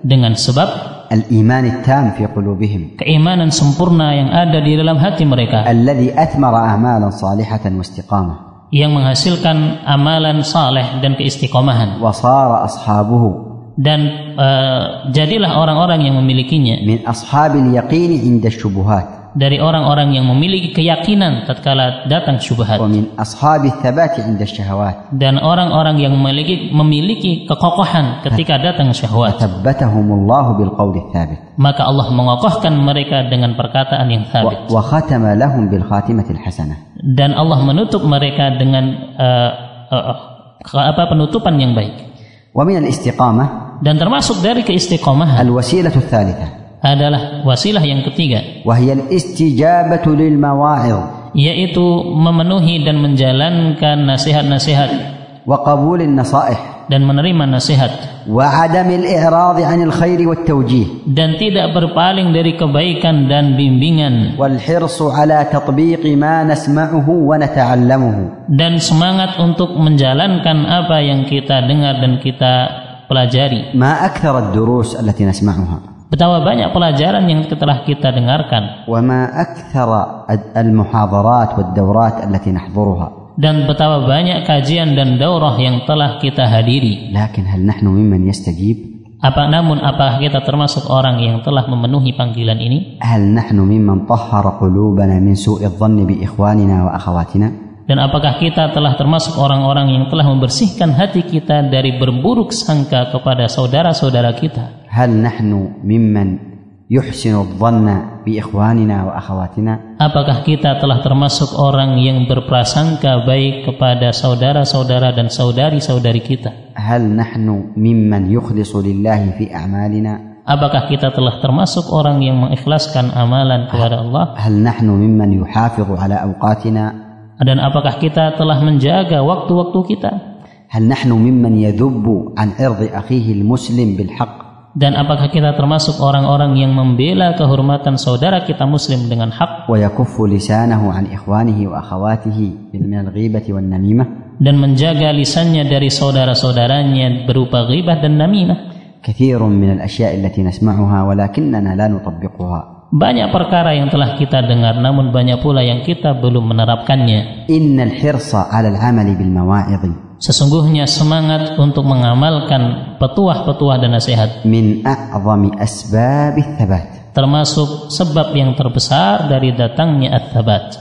Dengan sebab? الإيمان التام في قلوبهم keimanan sempurna yang ada di dalam hati mereka الذي أثمر أعمالا صالحة واستقامة yang menghasilkan amalan saleh dan keistiqomahan وصار أصحابه dan eh, jadilah orang-orang yang memilikinya من أصحاب اليقين عند الشبهات dari orang-orang yang memiliki keyakinan tatkala datang syubhat. Dan orang-orang yang memiliki memiliki kekokohan ketika datang syahwat. Maka Allah mengokohkan mereka dengan perkataan yang thabit. Dan Allah menutup mereka dengan uh, uh, apa penutupan yang baik. Dan termasuk dari keistiqamah. Al-wasilah adalah wasilah yang ketiga. Wahyal istijabatu lil mawa'id. Yaitu memenuhi dan menjalankan nasihat-nasihat. Wa qabulin nasaih. Dan menerima nasihat. Wa adamil i'radi 'anil khairi wat tawjih. Dan tidak berpaling dari kebaikan dan bimbingan. Wal hirsu 'ala tatbiqi ma nasma'uhu wa nata'allamuhu. Dan semangat untuk menjalankan apa yang kita dengar dan kita pelajari. Ma akthar ad-durus allati nasma'uha. betapa banyak pelajaran yang telah kita dengarkan وما أكثر المحاضرات والدورات التي نحضرها dan betapa banyak kajian dan daurah yang telah kita hadiri لكن هل نحن ممن يستجيب apa namun apakah kita termasuk orang yang telah memenuhi panggilan ini هل نحن ممن طهر قلوبنا من سوء الظن بإخواننا وأخواتنا dan apakah kita telah termasuk orang-orang yang telah membersihkan hati kita dari berburuk sangka kepada saudara-saudara kita هل نحن ممن يحسن الظن بإخواننا وأخواتنا apakah kita telah termasuk orang yang berprasangka baik kepada saudara-saudara dan saudari-saudari kita هل نحن ممن يخلص لله في أعمالنا apakah kita telah termasuk orang yang mengikhlaskan amalan kepada Allah هل نحن ممن يحافظ على أوقاتنا dan apakah kita telah menjaga waktu-waktu kita هل نحن ممن يذب عن عرض أخيه المسلم بالحق dan apakah kita termasuk orang-orang yang membela kehormatan saudara kita muslim dengan hak? Dan menjaga lisannya dari saudara-saudaranya berupa ghibah dan namimah. Banyak perkara yang telah kita dengar namun banyak pula yang kita belum menerapkannya. Innal hirsa 'ala al-'amali bil mawa'idh Sesungguhnya semangat untuk mengamalkan petuah-petuah dan nasihat. Min a'zami asbab thabat. Termasuk sebab yang terbesar dari datangnya at-thabat.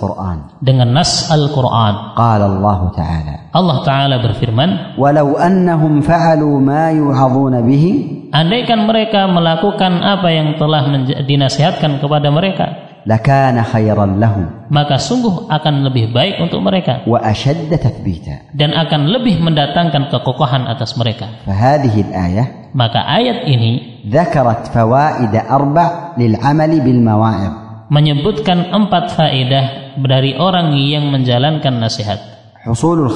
Quran. Dengan nas Al-Quran. Qala Allah taala. Allah taala berfirman walau annahum fa'alu ma bihi andaikan mereka melakukan apa yang telah dinasihatkan kepada mereka lakana khairan lahum. Maka sungguh akan lebih baik untuk mereka. Dan akan lebih mendatangkan kekokohan atas mereka. Maka ayat ini dzakarat menyebutkan empat faedah dari orang yang menjalankan nasihat. Husulul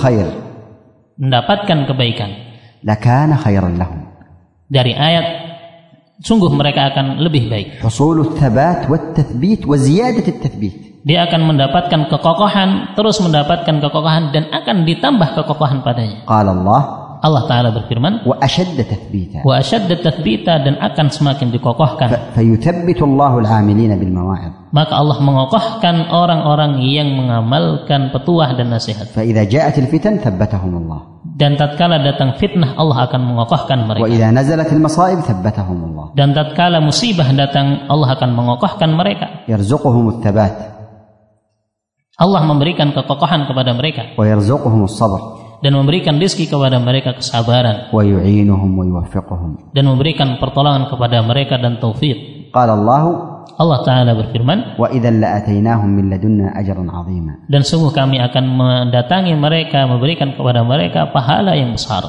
mendapatkan kebaikan. Dari ayat sungguh mereka akan lebih baik. Dia akan mendapatkan kekokohan, terus mendapatkan kekokohan dan akan ditambah kekokohan padanya. Allah Allah taala berfirman wa ashadda tathbita. Dan akan semakin dikokohkan. Fayuthabbitu اللَّهُ al-amilina bil maka Allah mengokohkan orang-orang yang mengamalkan petuah dan nasihat. Fa idza ja'at al-fitan thabbatahum Allah. Dan tatkala datang fitnah Allah akan mengokohkan mereka. Wa idza nazalat al-masa'ib thabbatahum Allah. Dan tatkala musibah datang Allah akan mengokohkan mereka. Yarzuquhum at-thabat Allah memberikan kekokohan kepada mereka. Wa yarzuquhum as-sabr dan memberikan rizki kepada mereka kesabaran ويعينهم ويوفقهم dan memberikan pertolongan kepada mereka dan taufik قال الله Allah taala berfirman وإذا لأتيناهم من لدنا أجرا عظيما dan sungguh kami akan mendatangi mereka memberikan kepada mereka pahala yang besar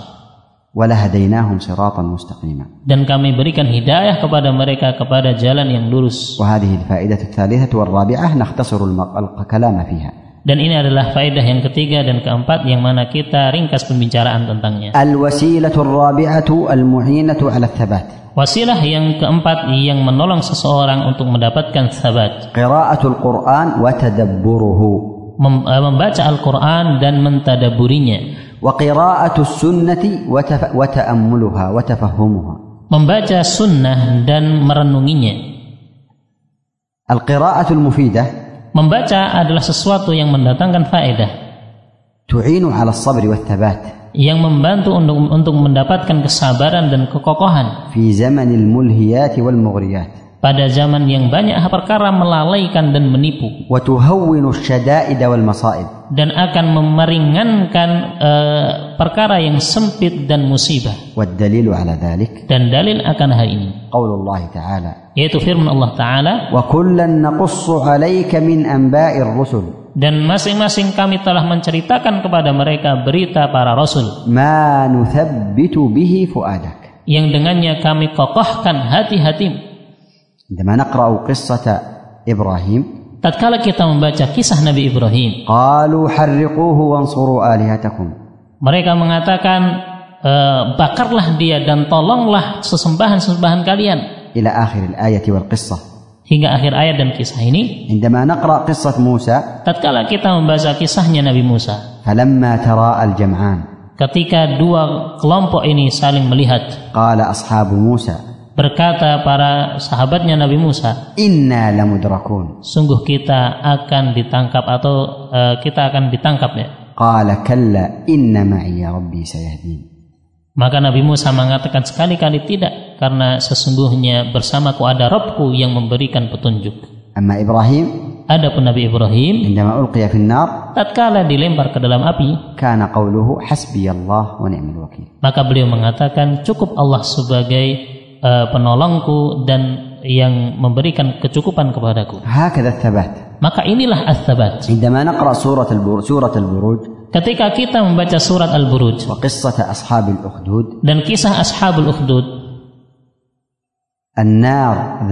ولهديناهم صراطا مستقيما dan kami berikan hidayah kepada mereka kepada jalan yang lurus وهذه الفائدة الثالثة والرابعة نختصر الم- الكلام فيها Dan ini adalah faedah yang ketiga dan keempat yang mana kita ringkas pembicaraan tentangnya. Al-wasilatul rabi'atu al-mu'inatu 'ala tsabat. Wasilah yang keempat yang menolong seseorang untuk mendapatkan sabat. Qira'atul Qur'an wa tadabburuhu. Eh, membaca Al-Qur'an dan mentadaburinya. Wa qira'atus sunnati wa ta'ammuluha wa tafahhumuha. Membaca sunnah dan merenunginya. Al-qira'atul mufidah membaca adalah sesuatu yang mendatangkan faedah. Tu'inu 'ala sabri wa thabat. Yang membantu untuk untuk mendapatkan kesabaran dan kekokohan. Fi zamanil mulhiyati wal mughriyat pada zaman yang banyak perkara melalaikan dan menipu. Dan akan memeringankan uh, eh, perkara yang sempit dan musibah. Dan dalil akan hal ini. Yaitu firman Allah taala. Dan masing-masing kami telah menceritakan kepada mereka berita para rasul. Yang dengannya kami kokohkan hati-hatimu. عندما نقرأ قصة إبراهيم Tatkala kita membaca kisah Nabi Ibrahim, قالوا حرقوه وانصروا آلهتكم mereka mengatakan, "E, bakarlah dia dan tolonglah sesembahan-sesembahan kalian. إلى آخر الآية والقصة Hingga akhir ayat dan kisah ini, عندما نقرأ قصة موسى tatkala kita membaca kisahnya Nabi Musa, فلما تراءى الجمعان ketika dua kelompok ini saling melihat, قال أصحاب موسى berkata para sahabatnya Nabi Musa, "Inna lamudrakun." Sungguh kita akan ditangkap atau uh, kita akan ditangkap ya. Qala kalla inna ma'iyya rabbi sayahdin. Maka Nabi Musa mengatakan sekali-kali tidak karena sesungguhnya bersamaku ada Rabbku yang memberikan petunjuk. Amma Ibrahim Adapun Nabi Ibrahim indama ulqiya fin nar tatkala dilempar ke dalam api kana qawluhu hasbiya Allah wa ni'mal wakil maka beliau mengatakan cukup Allah sebagai Eh, penolongku dan yang memberikan kecukupan kepadaku. Maka inilah as-sabat. Ketika kita membaca surat Al-Buruj dan kisah ashabul ukhdud an-nar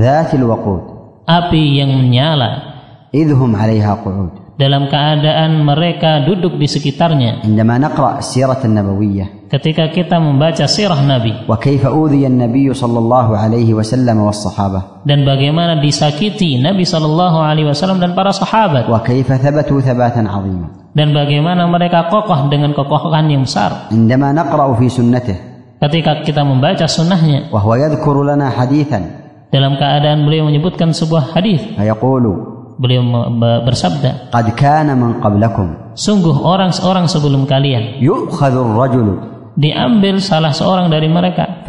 api yang menyala idhum 'alaiha qu'ud. dalam keadaan mereka duduk di sekitarnya. Indama naqra sirat an-nabawiyyah ketika kita membaca sirah Nabi. Wa kaifa udhiya an-nabiy sallallahu alaihi wasallam was sahabah. Dan bagaimana disakiti Nabi sallallahu alaihi wasallam dan para sahabat. Wa kaifa thabatu thabatan 'azima. Dan bagaimana mereka kokoh dengan kekokohan yang besar. Indama naqra'u fi sunnatih. Ketika kita membaca sunnahnya. Wa huwa yadhkuru lana hadithan. Dalam keadaan beliau menyebutkan sebuah hadis. Ayaqulu beliau bersabda qad kana man qablakum sungguh orang-orang sebelum kalian yu'khadhur rajulu diambil salah seorang dari mereka.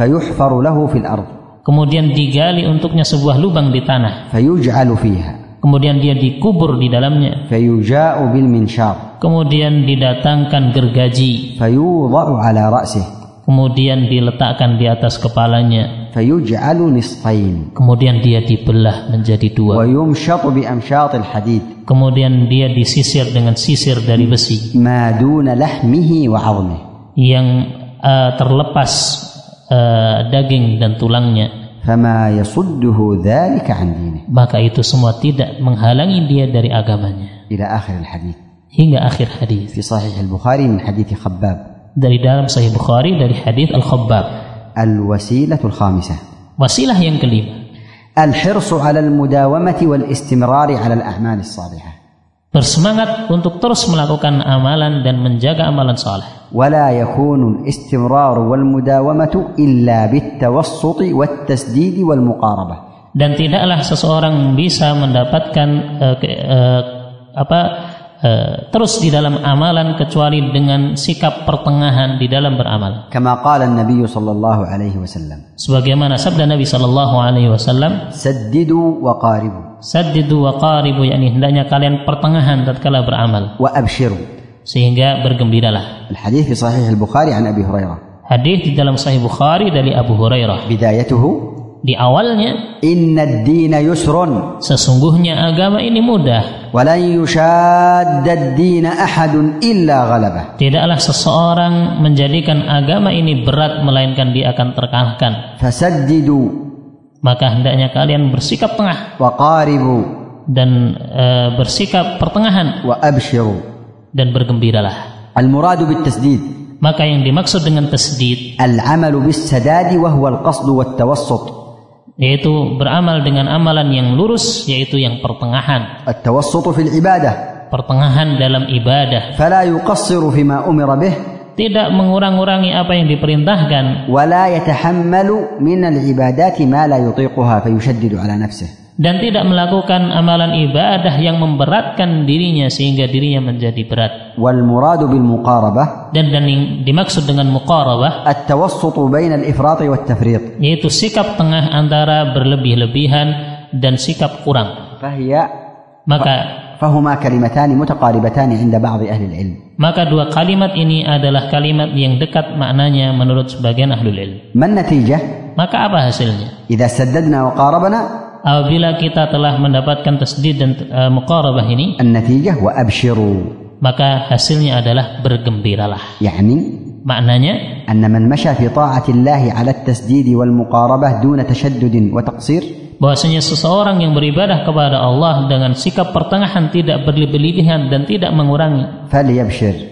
Kemudian digali untuknya sebuah lubang di tanah. Kemudian dia dikubur di dalamnya. Kemudian didatangkan gergaji. Kemudian diletakkan di atas kepalanya. Kemudian dia dibelah menjadi dua. Kemudian dia disisir dengan sisir dari besi yang eh, terlepas eh, daging dan tulangnya فما يصده ذلك عن دينه maka itu semua tidak menghalangi dia dari agamanya إلى آخر الحديث hingga akhir hadis في صحيح البخاري من حديث خباب dari dalam Sahih Bukhari dari hadis Al Khabbab الوسيلة الخامسة wasilah yang kelima الحرص على المداومة والاستمرار على الأعمال الصالحة bersemangat untuk terus melakukan amalan dan menjaga amalan saleh ولا يكون الاستمرار والمداومة إلا بالتوسط والتسديد والمقاربة dan tidaklah seseorang bisa mendapatkan eh, ke- eh, apa eh, Eh, terus di dalam amalan kecuali dengan sikap pertengahan di dalam beramal. Kama qala Nabi sallallahu alaihi wasallam. Sebagaimana sabda Nabi sallallahu alaihi wasallam, "Saddidu wa qaribu." Saddidu wa qaribu yakni hendaknya kalian pertengahan tatkala beramal. Wa abshiru. Sehingga bergembiralah. Al-hadis di sahih Al-Bukhari an Abi Hurairah. Hadis di dalam sahih Bukhari dari Abu Hurairah. Bidayatuhu di awalnya inna dina yusrun. sesungguhnya agama ini mudah. Walai yushadda dina ahadun illa ghalabah tidaklah seseorang menjadikan agama ini berat melainkan dia akan terkalahkan. Fasaddidu. Maka hendaknya kalian bersikap tengah. Wa qaribu. Dan e, bersikap pertengahan. Wa abshiru. Dan bergembiralah. Al muradu bit tasdid maka yang dimaksud dengan tasdid al amalu bis sadadi wa huwa al qasd at tawassut yaitu beramal dengan amalan yang lurus yaitu yang pertengahan. At fil ibadah. Pertengahan dalam ibadah. Fala yuqassiru fima umira bih. Tidak mengurang-urangi apa yang diperintahkan. Wala yatahammalu min al-ibadati ma la yutiquha fayushaddidu ala nafsihi dan tidak melakukan amalan ibadah yang memberatkan dirinya sehingga dirinya menjadi berat. Wal muradu bil muqarabah dan dan yang dimaksud dengan muqarabah at-tawassut bain al-ifrat wa at-tafriq yaitu sikap tengah antara berlebih-lebihan dan sikap kurang. Fahiya maka fahuma kalimatan mutaqaribatan 'inda ba'd ahli al-ilm. Maka dua kalimat ini adalah kalimat yang dekat maknanya menurut sebagian ahlul ilm. Man natijah? Maka apa hasilnya? Idza saddadna wa qarabna apabila kita telah mendapatkan tasdid dan uh, muqarabah ini an-natijah wa abshiru. maka hasilnya adalah bergembiralah. Yakni maknanya anna man masha fi ta'atillah 'ala at-tasdid wal muqarabah duna tashaddud wa taqsir? bahwasanya seseorang yang beribadah kepada Allah dengan sikap pertengahan tidak berlebihan dan tidak mengurangi. Falyabshir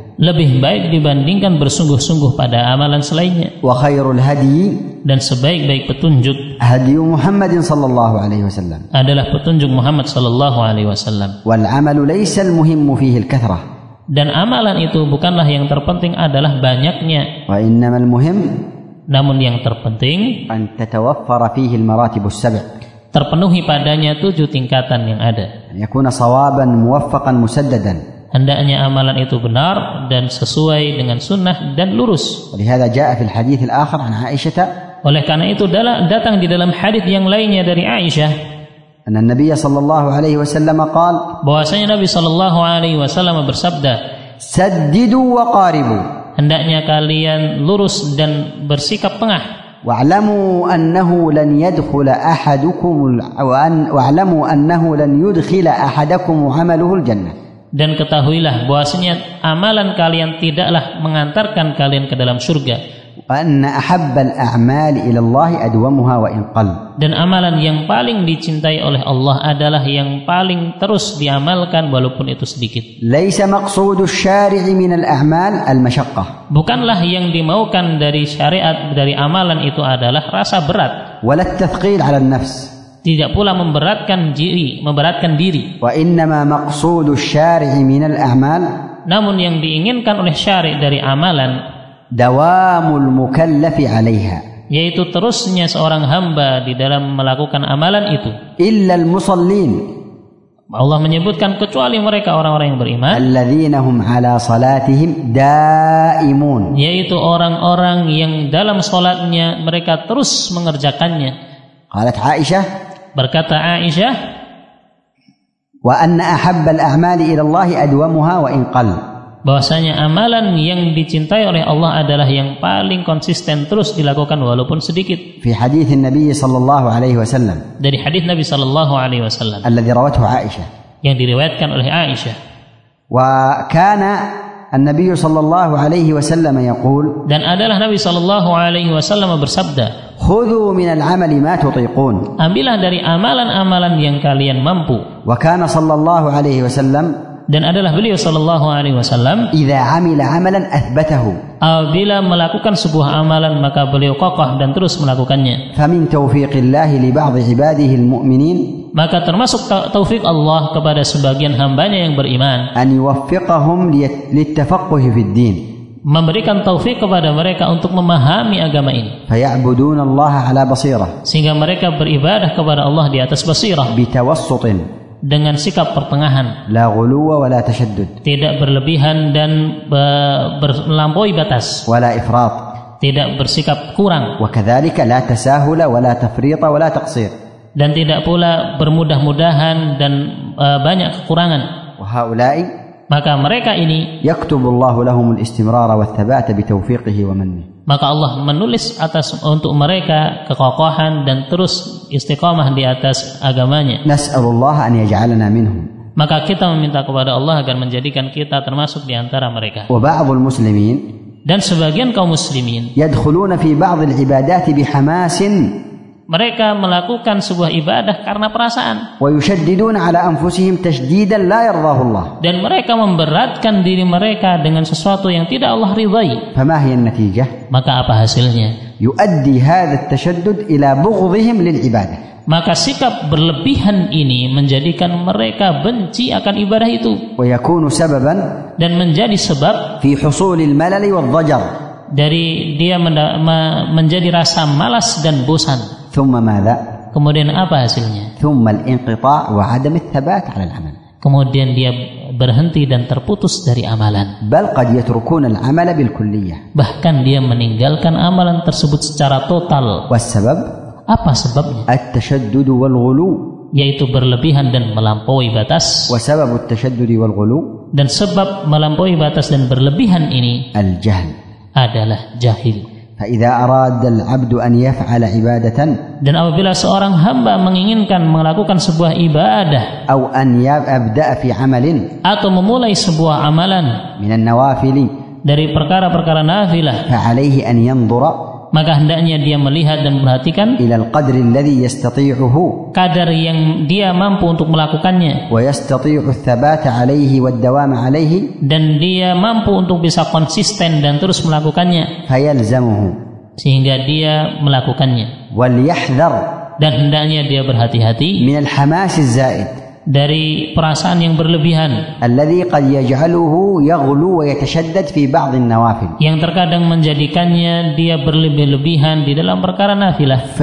lebih baik dibandingkan bersungguh-sungguh pada amalan selainnya. Wa khairul hadi dan sebaik-baik petunjuk hadi Muhammad sallallahu alaihi wasallam adalah petunjuk Muhammad sallallahu alaihi wasallam. Wal amalu laysa al muhimmu fihi al kathrah. Dan amalan itu bukanlah yang terpenting adalah banyaknya. Wa innamal muhim namun yang terpenting an tatawaffara fihi al maratibus sab' terpenuhi padanya tujuh tingkatan yang ada. Yakuna sawaban muwaffaqan musaddadan hendaknya amalan itu benar dan sesuai dengan sunnah dan lurus ولهذا جاء في الحديث الآخر عن عائشة oleh karena itu dalam- datang di dalam hadis yang lainnya dari Aisyah أن النبي صلى الله عليه وسلم قال bahwasanya Nabi Shallallahu alaihi wasallam bersabda سددوا وقاربوا hendaknya kalian lurus dan bersikap tengah واعلموا أنه لن يدخل أحدكم ال- وأن واعلموا أنه لن يدخل أحدكم عمله الجنة dan ketahuilah bahwasanya amalan kalian tidaklah mengantarkan kalian ke dalam surga dan amalan yang paling dicintai oleh Allah adalah yang paling terus diamalkan walaupun itu sedikit. Bukanlah yang dimaukan dari syariat dari amalan itu adalah rasa berat tidak pula memberatkan diri, memberatkan diri. Wa innama maqsudu min al amal. namun yang diinginkan oleh syari' dari amalan dawamul mukallafi 'alaiha yaitu terusnya seorang hamba di dalam melakukan amalan itu Illa al musallin. Allah menyebutkan kecuali mereka orang-orang yang beriman alladzina hum ala salatihim daimun yaitu orang-orang yang dalam salatnya mereka terus mengerjakannya qalat Aisyah berkata Aisyah وأن أحب الأعمال إلى الله أدومها وإن قل bahwasanya amalan yang dicintai oleh Allah adalah yang paling konsisten terus dilakukan walaupun sedikit في حديث النبي صلى الله عليه وسلم dari hadis Nabi Shallallahu Alaihi Wasallam الذي روته عائشة yang diriwayatkan oleh Aisyah وكان النبي صلى الله عليه وسلم يقول dan adalah Nabi Shallallahu Alaihi Wasallam bersabda khudhu minal amali ma tutiqun. Ambillah dari amalan-amalan yang kalian mampu. Wa kana sallallahu alaihi wasallam dan adalah beliau sallallahu alaihi wasallam idza amila amalan athbatahu. apabila melakukan sebuah amalan maka beliau kokoh dan terus melakukannya. Famin taufiqillah li ba'd ibadihi almu'minin. Maka termasuk taufik Allah kepada sebagian hambanya yang beriman. An yuwaffiqahum littafaqquhi fid din memberikan taufik kepada mereka untuk memahami agama ini. Faya'budunallaha ala basirah. Sehingga mereka beribadah kepada Allah di atas basirah. Bitawassutin. Dengan sikap pertengahan. La wa la tashaddud. Tidak berlebihan dan melampaui batas. Wala ifrat. Tidak bersikap kurang. Wa la tasahula wa la tafrita wa la taqsir. Dan tidak pula bermudah-mudahan dan uh, banyak kekurangan. Wa maka mereka ini maka Allah menulis atas untuk mereka kekokohan dan terus istiqamah di atas agamanya. Maka kita meminta kepada Allah agar menjadikan kita termasuk di antara mereka. Dan sebagian kaum muslimin yadkhuluna fi ba'd al ibadat bihamasin mereka melakukan sebuah ibadah karena perasaan. Dan mereka memberatkan diri mereka dengan sesuatu yang tidak Allah ridhai. Maka apa hasilnya? Yuaddi ila lil ibadah. Maka sikap berlebihan ini menjadikan mereka benci akan ibadah itu. dan menjadi sebab fi husulil malali wal dari dia menjadi rasa malas dan bosan. ثم ماذا؟ kemudian apa hasilnya ثم الانقطاع وعدم الثبات على العمل kemudian dia berhenti dan terputus dari amalan بل قد يتركون العمل بالكلية bahkan dia meninggalkan amalan tersebut secara total والسبب apa sebabnya التشدد والغلو yaitu berlebihan dan melampaui batas وسبب التشدد والغلو dan sebab melampaui batas dan berlebihan ini الجهل adalah jahil dan apabila seorang hamba menginginkan melakukan sebuah ibadah atau memulai sebuah amalan dari perkara-perkara nafilah maka hendaknya dia melihat dan perhatikan ilal qadri alladhi yastati'uhu. kadar yang dia mampu untuk melakukannya. Wa yastati'u tsabata 'alaihi wad dawam 'alaihi dan dia mampu untuk bisa konsisten dan terus melakukannya. Fayalzamuhu. Sehingga dia melakukannya. Wal yahdhar. Dan hendaknya dia berhati-hati. Minal hamasis zaid dari perasaan yang berlebihan. Yang terkadang menjadikannya dia berlebih-lebihan di dalam perkara nafilah.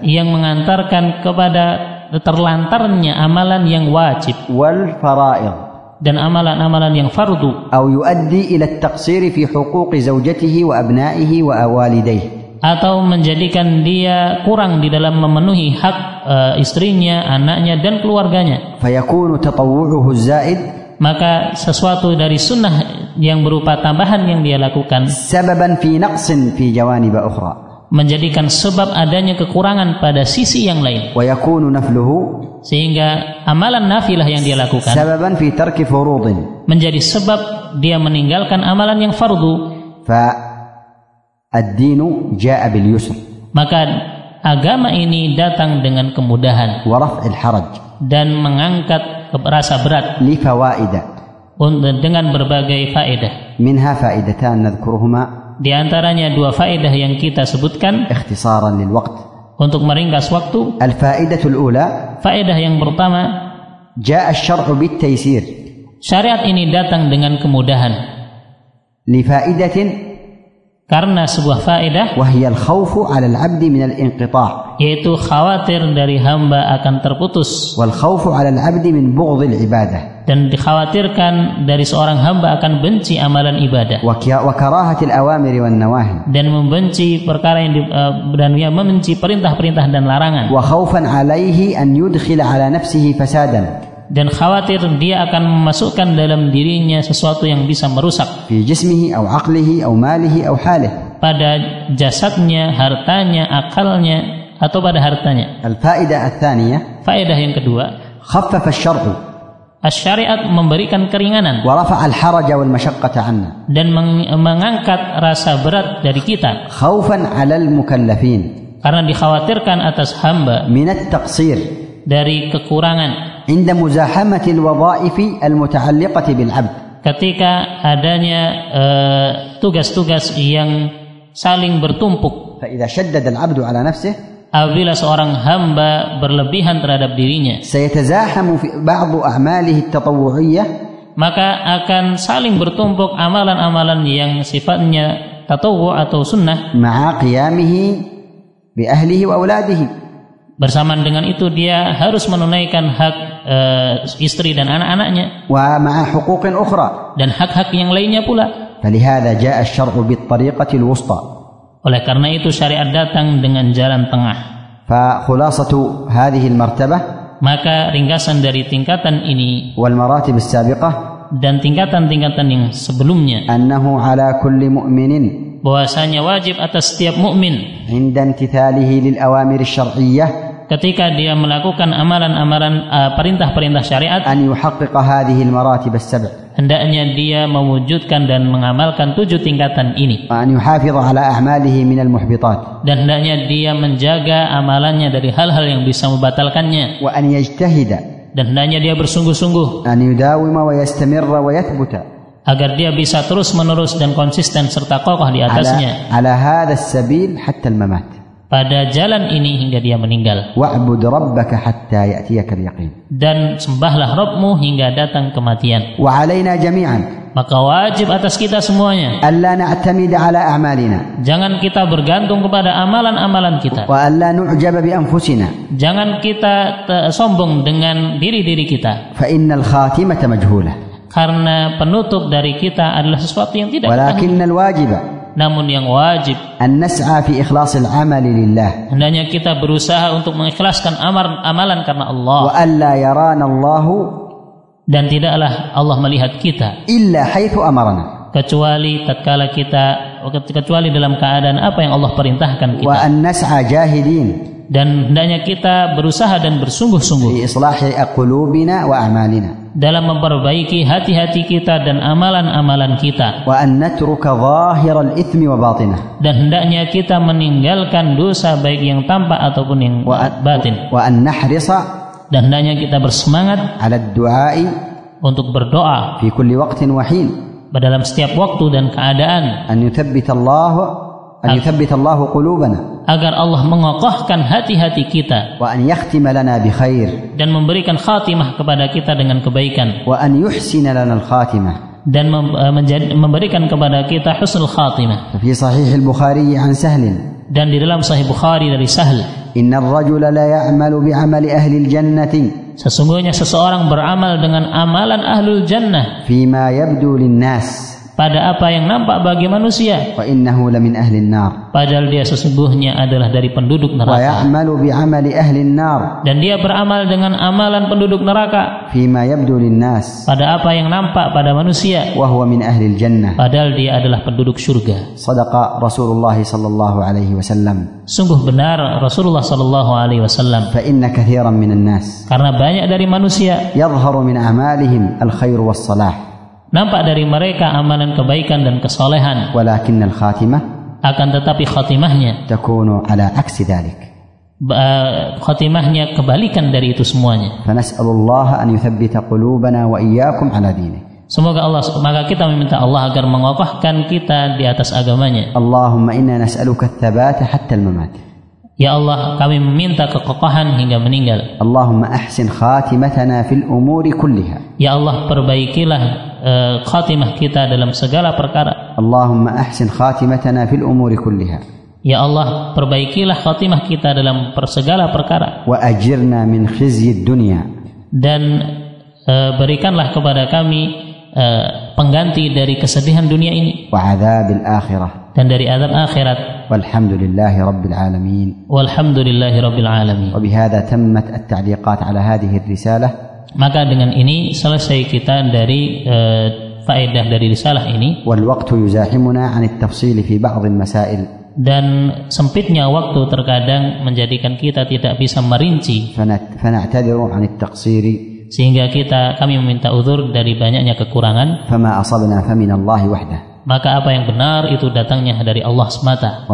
Yang mengantarkan kepada terlantarnya amalan yang wajib. Wal fara'id. Dan amalan-amalan yang fardu. Atau yuaddi atau menjadikan dia kurang di dalam memenuhi hak e, istrinya, anaknya dan keluarganya. Zaid. Maka sesuatu dari sunnah yang berupa tambahan yang dia lakukan sababan fi naqsin fi jawanib ukhra. menjadikan sebab adanya kekurangan pada sisi yang lain. Wa yakunu nafluhu. Sehingga amalan nafilah yang dia lakukan sababan fi tarki furudin. menjadi sebab dia meninggalkan amalan yang fardu. Fa ad-dinu ja'a bil yusr. Maka agama ini datang dengan kemudahan. Waraf'il haraj. Dan mengangkat rasa berat. Li fawaida. Dengan berbagai faedah. Minha faedatan nadhkuruhuma. Di antaranya dua faedah yang kita sebutkan. Ikhtisaran lil waqt. Untuk meringkas waktu. Al-faedatul ula. Faedah yang pertama. Ja'a syar'u bit taysir. Syariat ini datang dengan kemudahan. Li faedatin karena sebuah faedah wahyal khaufu 'alal 'abdi minal inqita' yaitu khawatir dari hamba akan terputus. Wal khaufu 'alal 'abdi min bughdil ibadah. Dan dikhawatirkan dari seorang hamba akan benci amalan ibadah. Wa karahatil awamiri wan nawahi dan membenci perkara yang di, e, dan yang membenci perintah-perintah dan larangan. Wa khaufan 'alaihi an yudkhila 'ala nafsihi fasadan dan khawatir dia akan memasukkan dalam dirinya sesuatu yang bisa merusak. Pada jasadnya hartanya akalnya atau pada hartanya. Faedah yang kedua khaffafa syar'u Syariat memberikan keringanan dan mengangkat rasa berat dari kita. Karena dikhawatirkan atas hamba dari kekurangan. Inda muzahamatil wadha'ifi al-muta'alliqati bil 'abd. Ketika adanya e, tugas-tugas uh, yang saling bertumpuk. Fa'idha shaddada al-'abdu 'ala nafsihi apabila seorang hamba berlebihan terhadap dirinya. Sayatazahamu fi ba'd a'malihi at-tatawwu'iyyah maka akan saling bertumpuk amalan-amalan yang sifatnya tatawu atau sunnah ma'a qiyamihi bi ahlihi wa auladihi bersamaan dengan itu dia harus menunaikan hak e, istri dan anak-anaknya. Wa ma'a huquqin ukhra. Dan hak-hak yang lainnya pula. Falihada jaa asy-syar'u bit tariqati al-wusta oleh karena itu syariat datang dengan jalan tengah. Fa khulasatu hadhihi al-martabah maka ringkasan dari tingkatan ini wal maratib as-sabiqah dan tingkatan-tingkatan yang sebelumnya. annahu ala kulli mu'minin bahwasanya wajib atas setiap mukmin. indan imtithalihi lil awamir syar'iyyah ketika dia melakukan amalan-amalan uh, perintah-perintah syariat an yuhaqqiqa hadhihi al maratib as-sab' hendaknya dia mewujudkan dan mengamalkan tujuh tingkatan ini. an yuhafidha ala a'malihi min al muhbitat dan hendaknya dia menjaga amalannya dari hal-hal yang bisa membatalkannya. wa an yajtahida dan hendaknya dia bersungguh-sungguh agar dia bisa terus menerus dan konsisten serta kokoh di atasnya. ala, ala sabil hatta pada jalan ini hingga dia meninggal. Hatta dan sembahlah Rabbmu hingga datang kematian. Wa maka wajib atas kita semuanya. Jangan kita bergantung kepada amalan-amalan kita. Jangan kita sombong dengan diri-diri kita. Karena penutup dari kita adalah sesuatu yang tidak walakinnal namun yang wajib. An hendaknya kita berusaha untuk mengikhlaskan amal amalan karena Allah. Wa alla Allahu dan tidaklah Allah melihat kita illa haitsu amarna kecuali tatkala kita kecuali dalam keadaan apa yang Allah perintahkan kita. Wa an nas'a jahidin dan hendaknya kita berusaha dan bersungguh-sungguh wa amalina. dalam memperbaiki hati-hati kita dan amalan-amalan kita. Wa an natruka zahiral ithmi wa batina dan hendaknya kita meninggalkan dosa baik yang tampak ataupun yang wa, batin. wa an nahrisa dan hendaknya kita bersemangat ala du'ai untuk berdoa fi kulli waqtin wa hin. dalam setiap waktu dan keadaan. An yuthabbit Allah an yuthabbit Allah qulubana. Agar Allah mengokohkan hati-hati kita. Wa an yakhtima lana bi khair. Dan memberikan khatimah kepada kita dengan kebaikan. Wa an yuhsina lana al khatimah dan eh, memberikan kepada kita husnul khatimah. Fi sahih al-Bukhari an Sahl dan di dalam sahih Bukhari dari Sahl. إن الرجل لا يعمل بعمل أهل الجنة sesungguhnya seseorang beramal dengan amalan ahlul jannah فيما يبدو للناس pada apa yang nampak bagi manusia. Padahal dia sesungguhnya adalah dari penduduk neraka. Wa ya'malu bi. Dan dia beramal dengan amalan penduduk neraka. Pada apa yang nampak pada manusia. Jannah. Padahal dia adalah penduduk surga. Rasulullah sallallahu alaihi wasallam. Sungguh benar Rasulullah sallallahu alaihi wasallam. Karena banyak dari manusia yadhharu min amalihim al khair was salah nampak dari mereka amalan kebaikan dan kesolehan walakinnal khatimah akan tetapi khatimahnya takunu ala aksi dalik. khatimahnya kebalikan dari itu semuanya fanas'alullah an yuthabbita qulubana wa iyyakum ala dinik. Semoga Allah maka kita meminta Allah agar mengokohkan kita di atas agamanya. Allahumma inna nas'aluka ats-tsabata hatta al-mamat. Ya Allah, kami meminta kekokohan hingga meninggal. Allahumma ahsin khatimatana fil umuri kulliha. Ya Allah, perbaikilah uh, khatimah kita dalam segala perkara. Allahumma ahsin khatimatana fil umuri kulliha. Ya Allah, perbaikilah khatimah kita dalam persegala perkara. Wa ajirna min khizyid dunya. Dan uh, berikanlah kepada kami uh, pengganti dari kesedihan dunia ini. Wa adzabil akhirah dan dari azab akhirat والحمد لله رب العالمين walhamdulillahi rabbil alamin وبهذا تمت التعليقات على هذه الرسالة maka dengan ini selesai kita dari eh, faedah dari risalah ini والوقت يزاحمنا عن التفصيل في بعض المسائل dan sempitnya waktu terkadang menjadikan kita tidak bisa merinci فنت- فنعتذر عن التقصير sehingga kita kami meminta uzur dari banyaknya kekurangan maka apa yang benar itu datangnya dari Allah semata.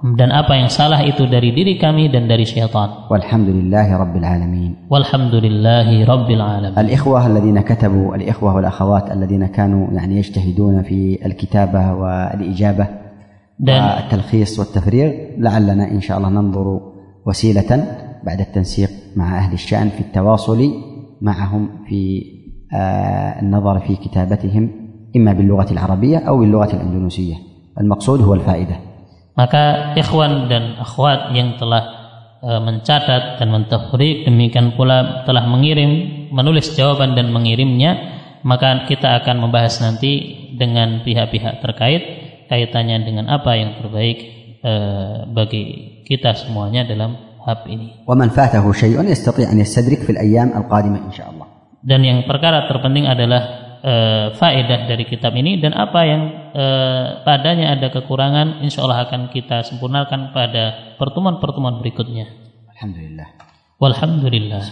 Dan apa yang salah itu dari diri kami dan dari syaitan. والحمد لله رب العالمين walhamdulillahi rabbil alamin. الإخوة الذين كتبوا الإخوة والأخوات الذين كانوا يعني يجتهدون في الكتابة والإجابة dan والتلخيص والتفريغ لعلنا إن شاء الله ننظر وسيلة بعد التنسيق مع أهل الشأن في التواصل معهم في النظر في كتابتهم إما باللغة العربية أو باللغة الأندونيسية المقصود هو الفائدة maka ikhwan dan akhwat yang telah eh, mencatat dan mentafrik demikian pula telah mengirim menulis jawaban dan mengirimnya maka kita akan membahas nanti dengan pihak-pihak terkait kaitannya dengan apa yang terbaik eh, bagi kita semuanya dalam bab ini. ومن فاته شيء يستطيع أن يستدرك في الأيام القادمة إن شاء الله dan yang perkara terpenting adalah e, faedah dari kitab ini dan apa yang e, padanya ada kekurangan insya Allah akan kita sempurnakan pada pertemuan-pertemuan berikutnya. Alhamdulillah. Walhamdulillah.